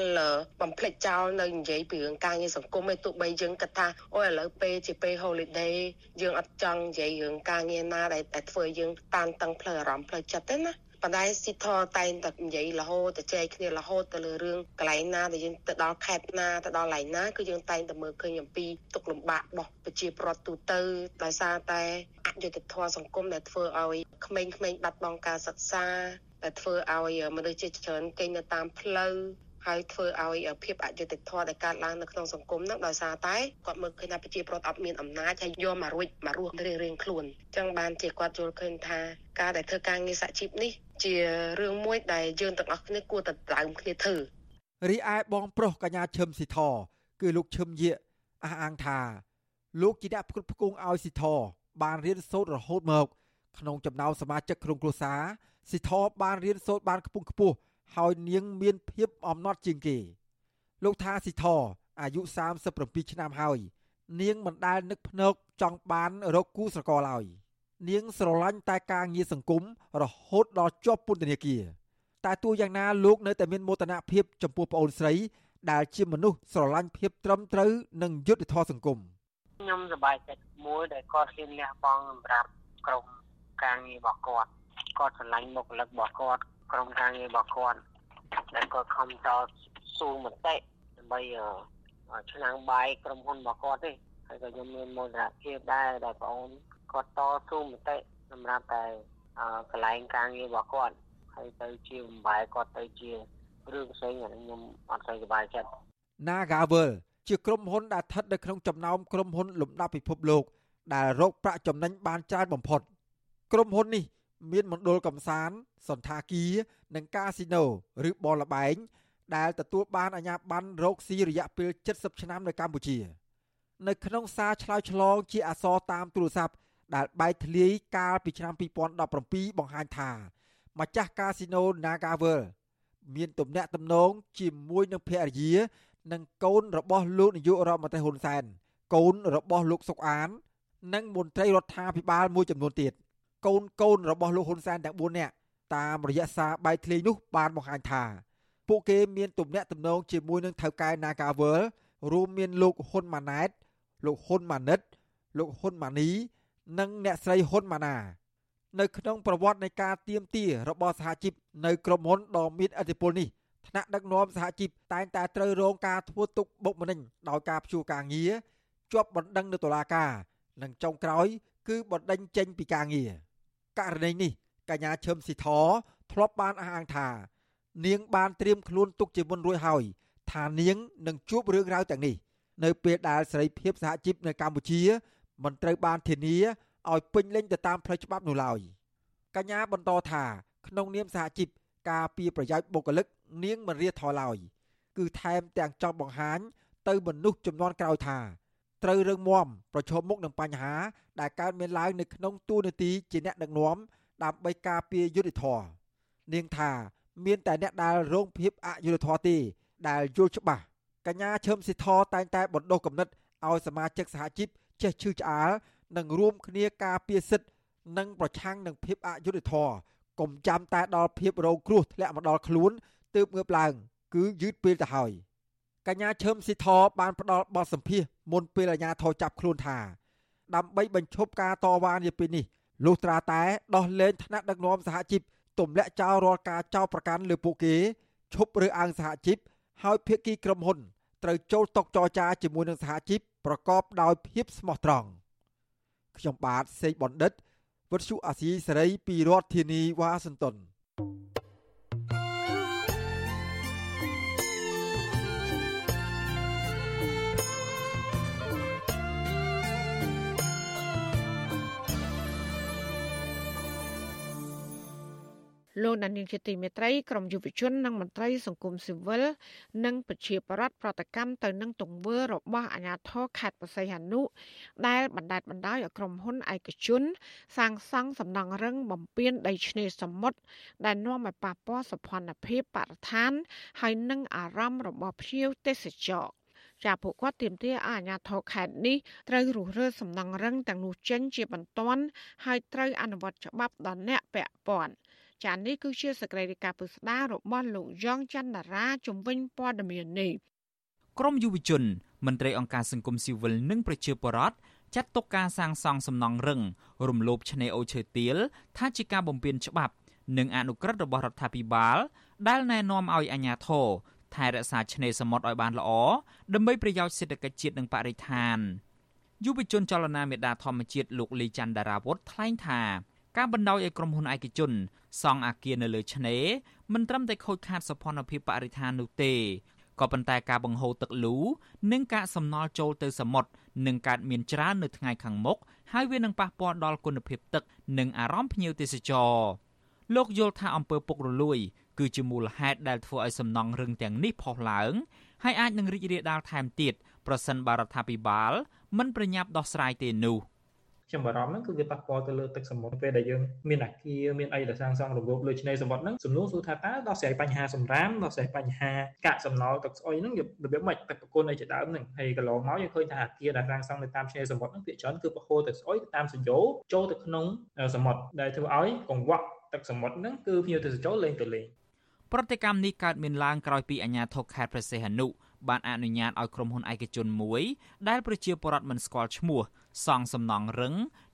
បំភ្លេចចោលនៅនិយាយពីរឿងការងារសង្គមឯទោះបីយើងគិតថាអូឥឡូវពេលជាពេល holiday យើងអត់ចង់និយាយរឿងការងារណាដែលតែធ្វើយើងតានតឹងផ្លូវអារម្មណ៍ផ្លូវចិត្តទេណា ប៉ុន្តែស៊ីធតែងតែនិយាយរហូតទៅចែកគ្នារហូតទៅលើរឿងកន្លែងណាដែលយើងទៅដល់ខេត្តណាទៅដល់កន្លែងណាគឺយើងតែងតែមើលឃើញអំពីទុកលំបាករបស់ប្រជាពលរដ្ឋទូទៅដោយសារតែអយុត្តិធម៌សង្គមដែលធ្វើឲ្យក្មេងៗបាត់បង់ការសិក្សាដែលធ្វើឲ្យមនុស្សជាច្រើនគេងនៅតាមផ្លូវហើយធ្វើឲ្យភាពអយុត្តិធម៌ដែលកើតឡើងនៅក្នុងសង្គមហ្នឹងដោយសារតែគាត់មើលឃើញថាប្រជាពលរដ្ឋអត់មានអំណាចហើយយកមករួចមករស់រៀងរៀងខ្លួនអញ្ចឹងបានជាគាត់យល់ឃើញថាការដែលធ្វើការងារសហជីពនេះ ជារឿងមួយដែលយើងទាំងអស់គ្នាគួរតែដើមគ្នាធ្វើរីឯបងប្រុសកញ្ញាឈឹមស៊ីធគឺលោកឈឹមយាអះអាងថា លោកជាអ្នកផ្គត់ផ្គង់ឲ្យស៊ីធបានរៀនសូត្ររហូតមក ក្នុងចំណោមសមាជិកក្រុមគ្រួសារស៊ីធបានរៀនសូត្របានខ្ពង់ខ្ពស់ហើយនាងមានភាពអំណត់ជាងគេ លោកថាស៊ីធអាយុ37ឆ្នាំហើយ នាងមិនដែលនឹកភ្នែកចង់បានរកគូស្រករឡើយ នាងស្រឡាញ់តែការងារសង្គមរហូតដល់ជាប់ពន្ធនាគារតែទោះយ៉ាងណាលោកនៅតែមានមោទនភាពចំពោះប្អូនស្រី ដែលជាមនុស្សស្រឡាញ់ភាពត្រឹមត្រូវនិងយុត្តិធម៌សង្គមខ្ញុំសប្បាយចិត្តមួយដែលគាត់ហ៊ានលះបង់សម្រាប់ក្រុមការងាររបស់គាត់គាត់ស្រឡាញ់បុគ្គលិករបស់គាត់ក្រុមការងាររបស់គាត់ដែលគាត់ខំតស៊ូមតិដើម្បីឆ្នាំងបាយក្រុមហ៊ុនរបស់គាត់ទេហើយក៏ខ្ញុំមានមោទនភាពដែរដែលបងអូន គាត់តស៊ូមតិសម្រាប់តែកន្លែងការងាររបស់គាត់ហើយទៅជាបំបែគាត់ទៅជារឿងផ្សេងអានេះខ្ញុំអត់សូវសប្បាយចិត្ត Nagavel ជាក្រុមហ៊ុនដែលស្ថិតនៅក្នុងចំណោមក្រុមហ៊ុនលំដាប់ពិភពលោក ដែលរកប្រាក់ចំណេញបានច្រើនបំផុតក្រុមហ៊ុននេះ មានមណ្ឌលកំសាន្តសន្តាគារនិងកាស៊ីណូឬបលល្បែងដែលទទួលបានអាជ្ញាប័ណ្ណរកស៊ីរយៈពេល70ឆ្នាំនៅកម្ពុជា នៅក្នុងសារឆ្លើយឆ្លងជាអក្សរតាមទូរស័ព្ទ ដែលបែកធ្លាយកាលពីឆ្នាំ2017បង្ហាញថាម្ចាស់កាស៊ីណូ Nagavel មានទំនាក់ទំនងជាមួយនឹងភរិយា និងកូនរបស់លោកនាយករដ្ឋមន្ត្រីហ៊ុនសែនកូនរបស់លោកសុកអាន និងមន្ត្រីរដ្ឋាភិបាលមួយចំនួនទៀតកូនកូនរបស់លោកហ៊ុនសែនទាំង4នាក់តាមរយៈសារបែកធ្លាយនោះបានបង្ហាញថាពួកគេមានទំនាក់ទំនងជាមួយនឹងថៅកែ Nagavel រួមមានលោកហ៊ុនម៉ាណែតលោកហ៊ុនម៉ាណិត លោកហ៊ុនម៉ានី និងអ្នកស្រីហ៊ុនម៉ាណា នៅក្នុងប្រវត្តិនៃការទៀមទារបស់សហជីពនៅក្រុមហ៊ុនដ៏មានឥទ្ធិពលនេះថ្នាក់ដឹកនាំសហជីពតែងតែត្រូវរងការធ្វើទុកបុកម្នេញដោយការព្យួរការងារជាប់បណ្ដឹងនៅតុលាការនិងចុងក្រោយ គឺបណ្ដឹងចេញពីការងារករណីនេះកញ្ញាឈឹមស៊ីធធ្លាប់បានអះអាងថា នាងបានត្រៀមខ្លួនទុកជាមុនរួចហើយថានាងនឹងជួបរឿងរ៉ាវទាំងនេះនៅពេលដែលសេរីភាពសហជីពនៅកម្ពុជា មិនត្រូវបានធានាឲ្យពេញលេញទៅតាមផ្លូវច្បាប់នោះឡើយកញ្ញាបន្តថាក្នុងនាមសហជីពការពីប្រយោជន៍បុគ្គលិកនាងមិនរៀថយឡើយគឺថែមទាំងចង់បង្ហាញ ទៅមនុស្សចំនួនក្រោយថាត្រូវរឹងមាំប្រឈមមុខនឹងបញ្ហា ដែលកើតមានឡើងនៅក្នុងទូនាទីជាអ្នកដឹកនាំដើម្បីការពារយុត្តិធម៌នាងថាមានតែអ្នកដែលរងភាពអយុត្តិធម៌ទេដែលយល់ច្បាស់កញ្ញាឈឹមស៊ីធតែងតែបណ្ដុះគំនិតឲ្យសមាជិកសហជីព ចេះឈឺឆ្អាលនិងរួមគ្នាការពារសិទ្ធិនិងប្រឆាំងនឹងភាពអយុត្តិធម៌កុំចាំតែដល់ភាពរងគ្រោះធ្លាក់មកដល់ខ្លួនទើបងើបឡើង គឺយឺតពេលទៅហើយកញ្ញាឈឹមស៊ីធបានផ្ដល់បទសម្ភាសមុនពេលអាជ្ញាធរចាប់ខ្លួនថា ដើម្បីបញ្ឈប់ការតវ៉ានាពេលនេះលុះត្រាតែដោះលែងថ្នាក់ដឹកនាំសហជីពទម្លាក់ចោលរាល់ការចោទប្រកាន់លើពួកគេឈប់រើសអើងសហជីពហើយភាគីក្រុមហ៊ុន ត្រូវចូលតុចរចាជាមួយនឹងសហជីពប្រកបដោយភាពស្មោះត្រង់ខ្ញុំបាទសេកបណ្ឌិតវុទ្ធុអាស៊ីសេរីពីរដ្ឋធានីវ៉ាស៊ីនតោន លោកដានីលជាទីមេត្រីក្រមយុវជននិងមន្ត្រីសង្គមស៊ីវិលនិងប្រជាប្រដ្ឋប្រតិកម្មទៅនឹងទង្វើរបស់អាជ្ញាធរខេត្តបរសៃហនុដែលបណ្ដាច់បណ្ដោយឲ្យក្រុមហ៊ុនឯកជន សាងសង់សំណង់រឹងបំពេញដីឆ្នេរសមុទ្រដែលនាំឲ្យប៉ះពាល់សុខភាពបរិស្ថាន ហើយនិងអារម្មណ៍របស់ភ្ញៀវទេសចរចាពួកគាត់ទាមទារឲ្យអាជ្ញាធរខេត្តនេះត្រូវរុះរើសំណង់រឹងទាំងនោះចេញជាបន្ទាន់ហើយត្រូវអនុវត្តច្បាប់ដល់អ្នកពាក់ព័ន្ធ ចានេះគឺជាសកម្មភាពពុស្ដារបស់លោកយ៉ងច័ន្ទរាជំវិញព័ត៌មាននេះក្រមយុវជនមន្ត្រីអង្គការសង្គមស៊ីវិលនិងប្រជាពលរដ្ឋចាត់ទុកការសាងសង់សំណង់រឹងរំលោភឆ្នេរអូឈើទាលថាជាការបំពានច្បាប់ និងអនុក្រឹត្យរបស់រដ្ឋាភិបាល ដែលណែនាំឲ្យអាជ្ញាធរថែរក្សាឆ្នេរសមុទ្រឲ្យបានល្អដើម្បីប្រយោជន៍សេដ្ឋកិច្ចជាតិនិងបរិស្ថានយុវជនចលនាមេដាធម្មជាតិលោកលីច័ន្ទដារាវុធថ្លែងថា ការបណ្ដោយឲ្យក្រុមហ៊ុនឯកជនសង់អាគារនៅលើឆ្នេរមិនត្រឹមតែខូចខាតសោភ័ណភាពបរិស្ថាននោះទេក៏ប៉ុន្តែការបង្ហូរទឹកលូនិងការសំណល់ចូលទៅសមុទ្រនឹងកើតមានច្រើននៅថ្ងៃខាងមុខហើយវានឹងប៉ះពាល់ដល់គុណភាពទឹក និងអារម្មណ៍ភ្ញៀវទេសចរលោកយល់ថាអំពើពុករលួយ គឺជាមូលហេតុដែលធ្វើឲ្យសំណង់រឹងទាំងនេះផុសឡើងហើយអាចនឹងរីករាលដាលថែមទៀតប្រសិនបើរដ្ឋាភិបាលមិនប្រញាប់ដោះស្រាយទេនោះ។ ខ្ញុំបារម្ភហ្នឹងគឺវាប៉ះពាល់ទៅលើទឹកសមុទ្រពេលដែលយើងមានអាគារមានអីដែលសាងសង់រំលោភលើឆ្នេរសមុទ្រហ្នឹងសំណួរសួរថាតើដោះស្រាយបញ្ហាសម្រាមដោះស្រាយបញ្ហាកាកសំណល់ទឹកស្អុយហ្នឹងរបៀបម៉េចទឹកប្រគុណអីជាដើមហ្នឹងហើយកន្លងមកយើងឃើញថាអាគារដែលសាងសង់នៅតាមឆ្នេរសមុទ្រហ្នឹងភាគច្រើនគឺប្រហូរទឹកស្អុយទៅតាមសញ្ញោចូលទៅក្នុងសមុទ្រដែលធ្វើឲ្យកង្វក់ទឹកសមុទ្រហ្នឹងគឺភ្ញៀវទេសចរលេងទៅលេងប្រតិកម្មនេះកើតមានឡើងក្រោយពីអាជ្ញាធរខេត្តព្រះសីហនុ បានអនុញ្ញាតឲ្យក្រុមហ៊ុនឯកជនមួយដែលប្រជាពលរដ្ឋមិនស្គាល់ឈ្មោះសង់សំណង់រឹង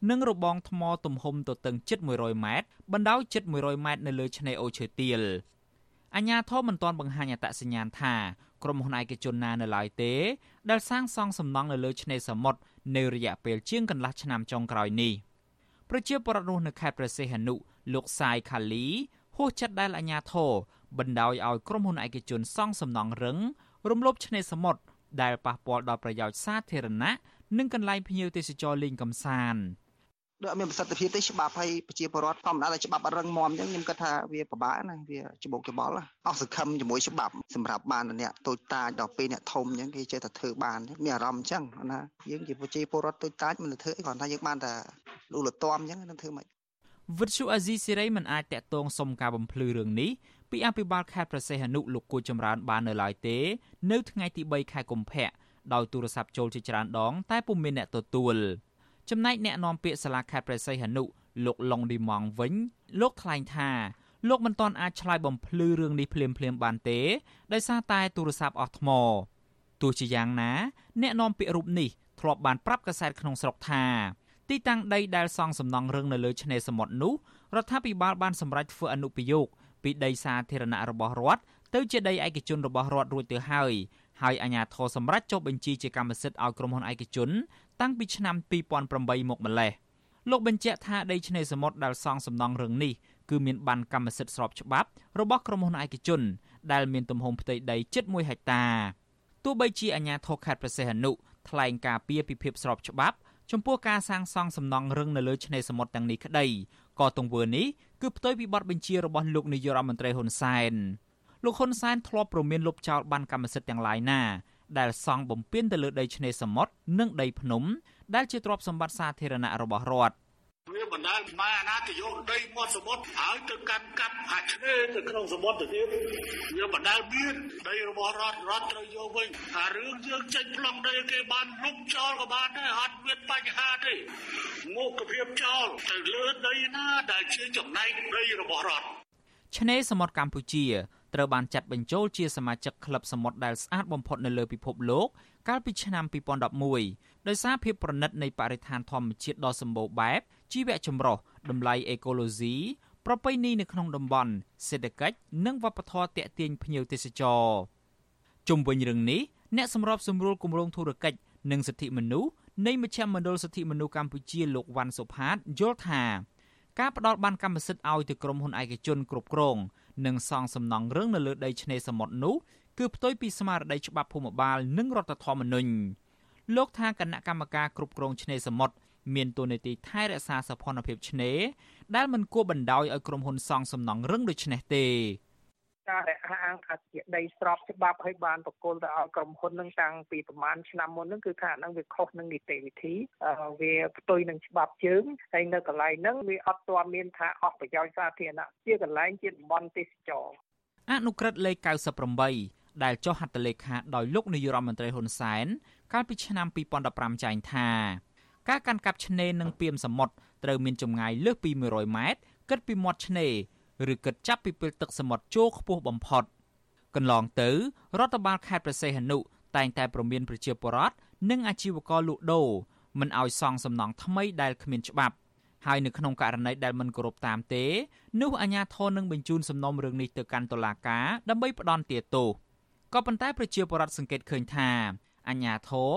និងរបងថ្មទំហំទទឹងជិត100ម៉ែត្របណ្ដោយជិត100ម៉ែត្រនៅលើឆ្នេរអូឈើទាលអញ្ញាធមមិនទាន់បង្ហាញអត្តសញ្ញាណថាក្រុមហ៊ុនឯកជនណានៅឡើយទេ ដែលសាងសង់សំណង់នៅលើឆ្នេរសមុទ្រនៅរយៈពេលជាងកន្លះឆ្នាំចុងក្រោយនេះប្រជាពលរដ្ឋនោះនៅខេត្តព្រះសីហនុលោកសាយខាលីហួសចិត្តដែលអាញាធរបណ្ដោយឲ្យក្រុមហ៊ុនឯកជនសង់សំណង់រឹង រំលោភឆ្នេរសមុទ្រដែលប៉ះពាល់ដល់ប្រយោជន៍សាធារណៈនិងកន្លែងភ្ញៀវទេសចរលេងកម្សាន្តដូចអត់មានប្រសិទ្ធភាពទេច្បាប់ឲ្យប្រជាពលរដ្ឋធម្មតាតែច្បាប់អត់រឹងមាំអញ្ចឹងខ្ញុំគិតថាវាពិបាកណាវាច្បោកច្បល់អស់សង្ឃឹមជាមួយច្បាប់សម្រាប់បានអ្នកតូចតាចដល់ពេលអ្នកធំអញ្ចឹងគេចេះតែធ្វើបានមានអារម្មណ៍អញ្ចឹងណាយើងជាប្រជាពលរដ្ឋតូចតាចមិនធ្វើអីគ្រាន់តែយើងបានតែលូលទាំអញ្ចឹងនឹងធ្វើមិនវិទ្យុអាស៊ីសេរីមិនអាចតាក់ទងសុំការបំភ្លឺរឿងនេះ ពីអភិបាលខេត្តប្រសេះអនុលោកគូចម្រើនបាននៅឡើយទេ នៅថ្ងៃទី3ខែកុម្ភៈដោយទូរស័ព្ទចូលជាច្រើនដង តែពុំមានអ្នកទទួលចំណែកអ្នកនាំពាក្យសាលាខេត្តព្រះសីហនុលោកឡុងឌីម៉ងវិញ លោកថ្លែងថាលោកមិនទាន់អាចឆ្លើយបំភ្លឺរឿងនេះភ្លាមៗបានទេដោយសារតែទូរស័ព្ទអស់ថ្មទោះជាយ៉ាងណា អ្នកនាំពាក្យរូបនេះធ្លាប់បានប្រាប់កាសែតក្នុងស្រុកថាទីតាំងដីដែលសង់សំណង់រឹងនៅលើឆ្នេរសមុទ្រនោះរដ្ឋាភិបាលបានសម្រេចធ្វើអនុប្រយោគ ពីដីសាធារណៈរបស់រដ្ឋទៅជាដីឯកជនរបស់រដ្ឋរួចទៅហើយហើយអាជ្ញាធរសម្រេចចុះបញ្ជីជាកម្មសិទ្ធិឲ្យក្រុមហ៊ុនឯកជន តាំងពីឆ្នាំ2008មកម្លេះលោកបញ្ជាក់ថាដីឆ្នេរសមុទ្រដែលសង់សំណង់រឹងនេះគឺមានបានកម្មសិទ្ធិស្របច្បាប់របស់ក្រុមហ៊ុនឯកជន ដែលមានទំហំផ្ទៃដីជិត1ហិកតាទោះបីជាអាជ្ញាធរខេត្តប្រសេះអនុថ្លែងការពីពីភាពស្របច្បាប់ចំពោះការសាងសង់សំណង់រឹងនៅលើឆ្នេរសមុទ្រទាំងនេះក្តី ក៏ទង្វើនេះគឺផ្ទុយពីបទបញ្ជារបស់លោកនាយករដ្ឋមន្ត្រីហ៊ុនសែនលោកហ៊ុនសែនធ្លាប់ប្រមានលុបចោលបានកម្មសិទ្ធិទាំងឡាយណាដែលសង់បំពេញទៅលើដីឆ្នេរសមុទ្រនិងដីភ្នំដែលជាទ្រព្យសម្បត្តិសាធារណៈរបស់រដ្ឋ វាបណ្ដាលម៉ែអាណាទៅយកដីមាត់សមុទ្រហើយទៅកាន់កាប់អាឆ្នេរទៅក្នុងសមុទ្រទៅទៀតវាបណ្ដាលមានដីរបស់រដ្ឋរដ្ឋត្រូវយកវិញអារឿងយើងចេញប្លង់ដីគេបានលុបចោលក៏បានដែរអត់មានបញ្ហាទេមុខភាពចោលទៅលើដីណាដែលជាចំណែកដីរបស់រដ្ឋឆ្នេរសមុទ្រកម្ពុជាត្រូវបានចាត់បញ្ចូលជាសមាជិកក្លឹបសមុទ្រដែលស្អាតបំផុតនៅលើពិភពលោកកាលពីឆ្នាំ2011ដោយសារភាពប្រណិតនៃបរិស្ថានធម្មជាតិដ៏សម្បូរបែប ជីវៈចម្រុះតម្លៃអេកូឡូស៊ីប្រពៃណីនៅក្នុងតំបន់សេដ្ឋកិច្ចនិងវប្បធម៌តាក់ទាញភ្ញៀវទេសចរជុំវិញរឿងនេះអ្នកសម្របសម្រួលគម្រោងធុរកិច្ចនិងសិទ្ធិមនុស្សនៃមជ្ឈមណ្ឌលសិទ្ធិមនុស្សកម្ពុជាលោកវ៉ាន់សុផាតយល់ថាការផ្ដល់បានកម្មសិទ្ធិឲ្យទៅក្រុមហ៊ុនឯកជនគ្រប់គ្រងនិងសង់សំណង់រឹងនៅលើដីឆ្នេរសមុទ្រនោះគឺផ្ទុយពីស្មារតីច្បាប់ភូមិបាលនិងរដ្ឋធម្មនុញ្ញលោកថាគណៈកម្មការគ្រប់គ្រងឆ្នេរសមុទ្រ មានតួនាទីថែរក្សាសោភ័ណភាពឆ្នេរដែលមិនគួរបណ្ដោយឲ្យក្រុមហ៊ុនសង់សំណង់រឹងដូចនេះទេការដែលអះអាងថាជាដីស្របច្បាប់ឲ្យបានបកគលទៅឲ្យក្រុមហ៊ុននឹងតាំងពីប្រហែលឆ្នាំមុនហ្នឹងគឺថាហ្នឹងវាខុសនឹងនីតិវិធីវាផ្ទុយនឹងច្បាប់ជើងហើយនៅកន្លែងហ្នឹងវាអត់ទាន់មានថាអស់ប្រយោជន៍សាធារណៈជាកន្លែងជាតំបន់ទេសចរអនុក្រឹត្យលេខ98ដែលចុះហត្ថលេខាដោយលោកនាយរដ្ឋមន្ត្រីហ៊ុនសែនកាលពីឆ្នាំ2015ចែងថា ការកាន់កាប់ឆ្នេរនិងពីមសមុទ្រត្រូវមានចម្ងាយលើសពី100ម៉ែត្រគិតពីមាត់ឆ្នេរឬគិតចាប់ពីពេលទឹកសមុទ្រចូលខ្ពស់បំផុតកន្លងទៅរដ្ឋបាលខេត្តព្រះសីហនុតែងតែប្រមានប្រជាពលរដ្ឋនិងអាជីវករលក់ដូរមិនឲ្យសង់សំណង់ថ្មីដែលគ្មានច្បាប់ហើយនៅក្នុងករណីដែលមិនគោរពតាមទេនោះអាជ្ញាធរនឹងបញ្ជូនសំណុំរឿងនេះទៅកាន់តុលាការដើម្បីផ្ដន់ទាទោសក៏ប៉ុន្តែប្រជាពលរដ្ឋសង្កេតឃើញថា អាជ្ញាធរ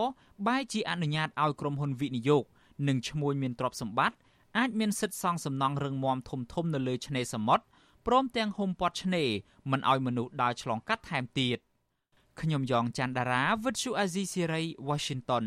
បែរជាអនុញ្ញាតឲ្យក្រុមហ៊ុនវិនិយោគនិងឈ្មួញមានទ្រព្យសម្បត្តិអាចមានសិទ្ធិសង់សំណង់រឹងមាំធំធំនៅលើឆ្នេរសមុទ្រព្រមទាំងហុំព័ទ្ធឆ្នេរមិនឲ្យមនុស្សដើរឆ្លងកាត់ថែមទៀតខ្ញុំយ៉ងច័ន្ទដារាវិទ្យុអាស៊ីសេរី Washington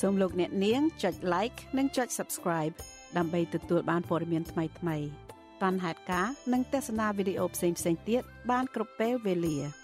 សូមលោកអ្នកនាងចុច like និងចុច subscribe ដើម្បីទទួលបានព័ត៌មានថ្មីៗបានហេតុការនិងទស្សនាវីដេអូផ្សេងៗទៀតបានគ្រប់ពេលវេលា។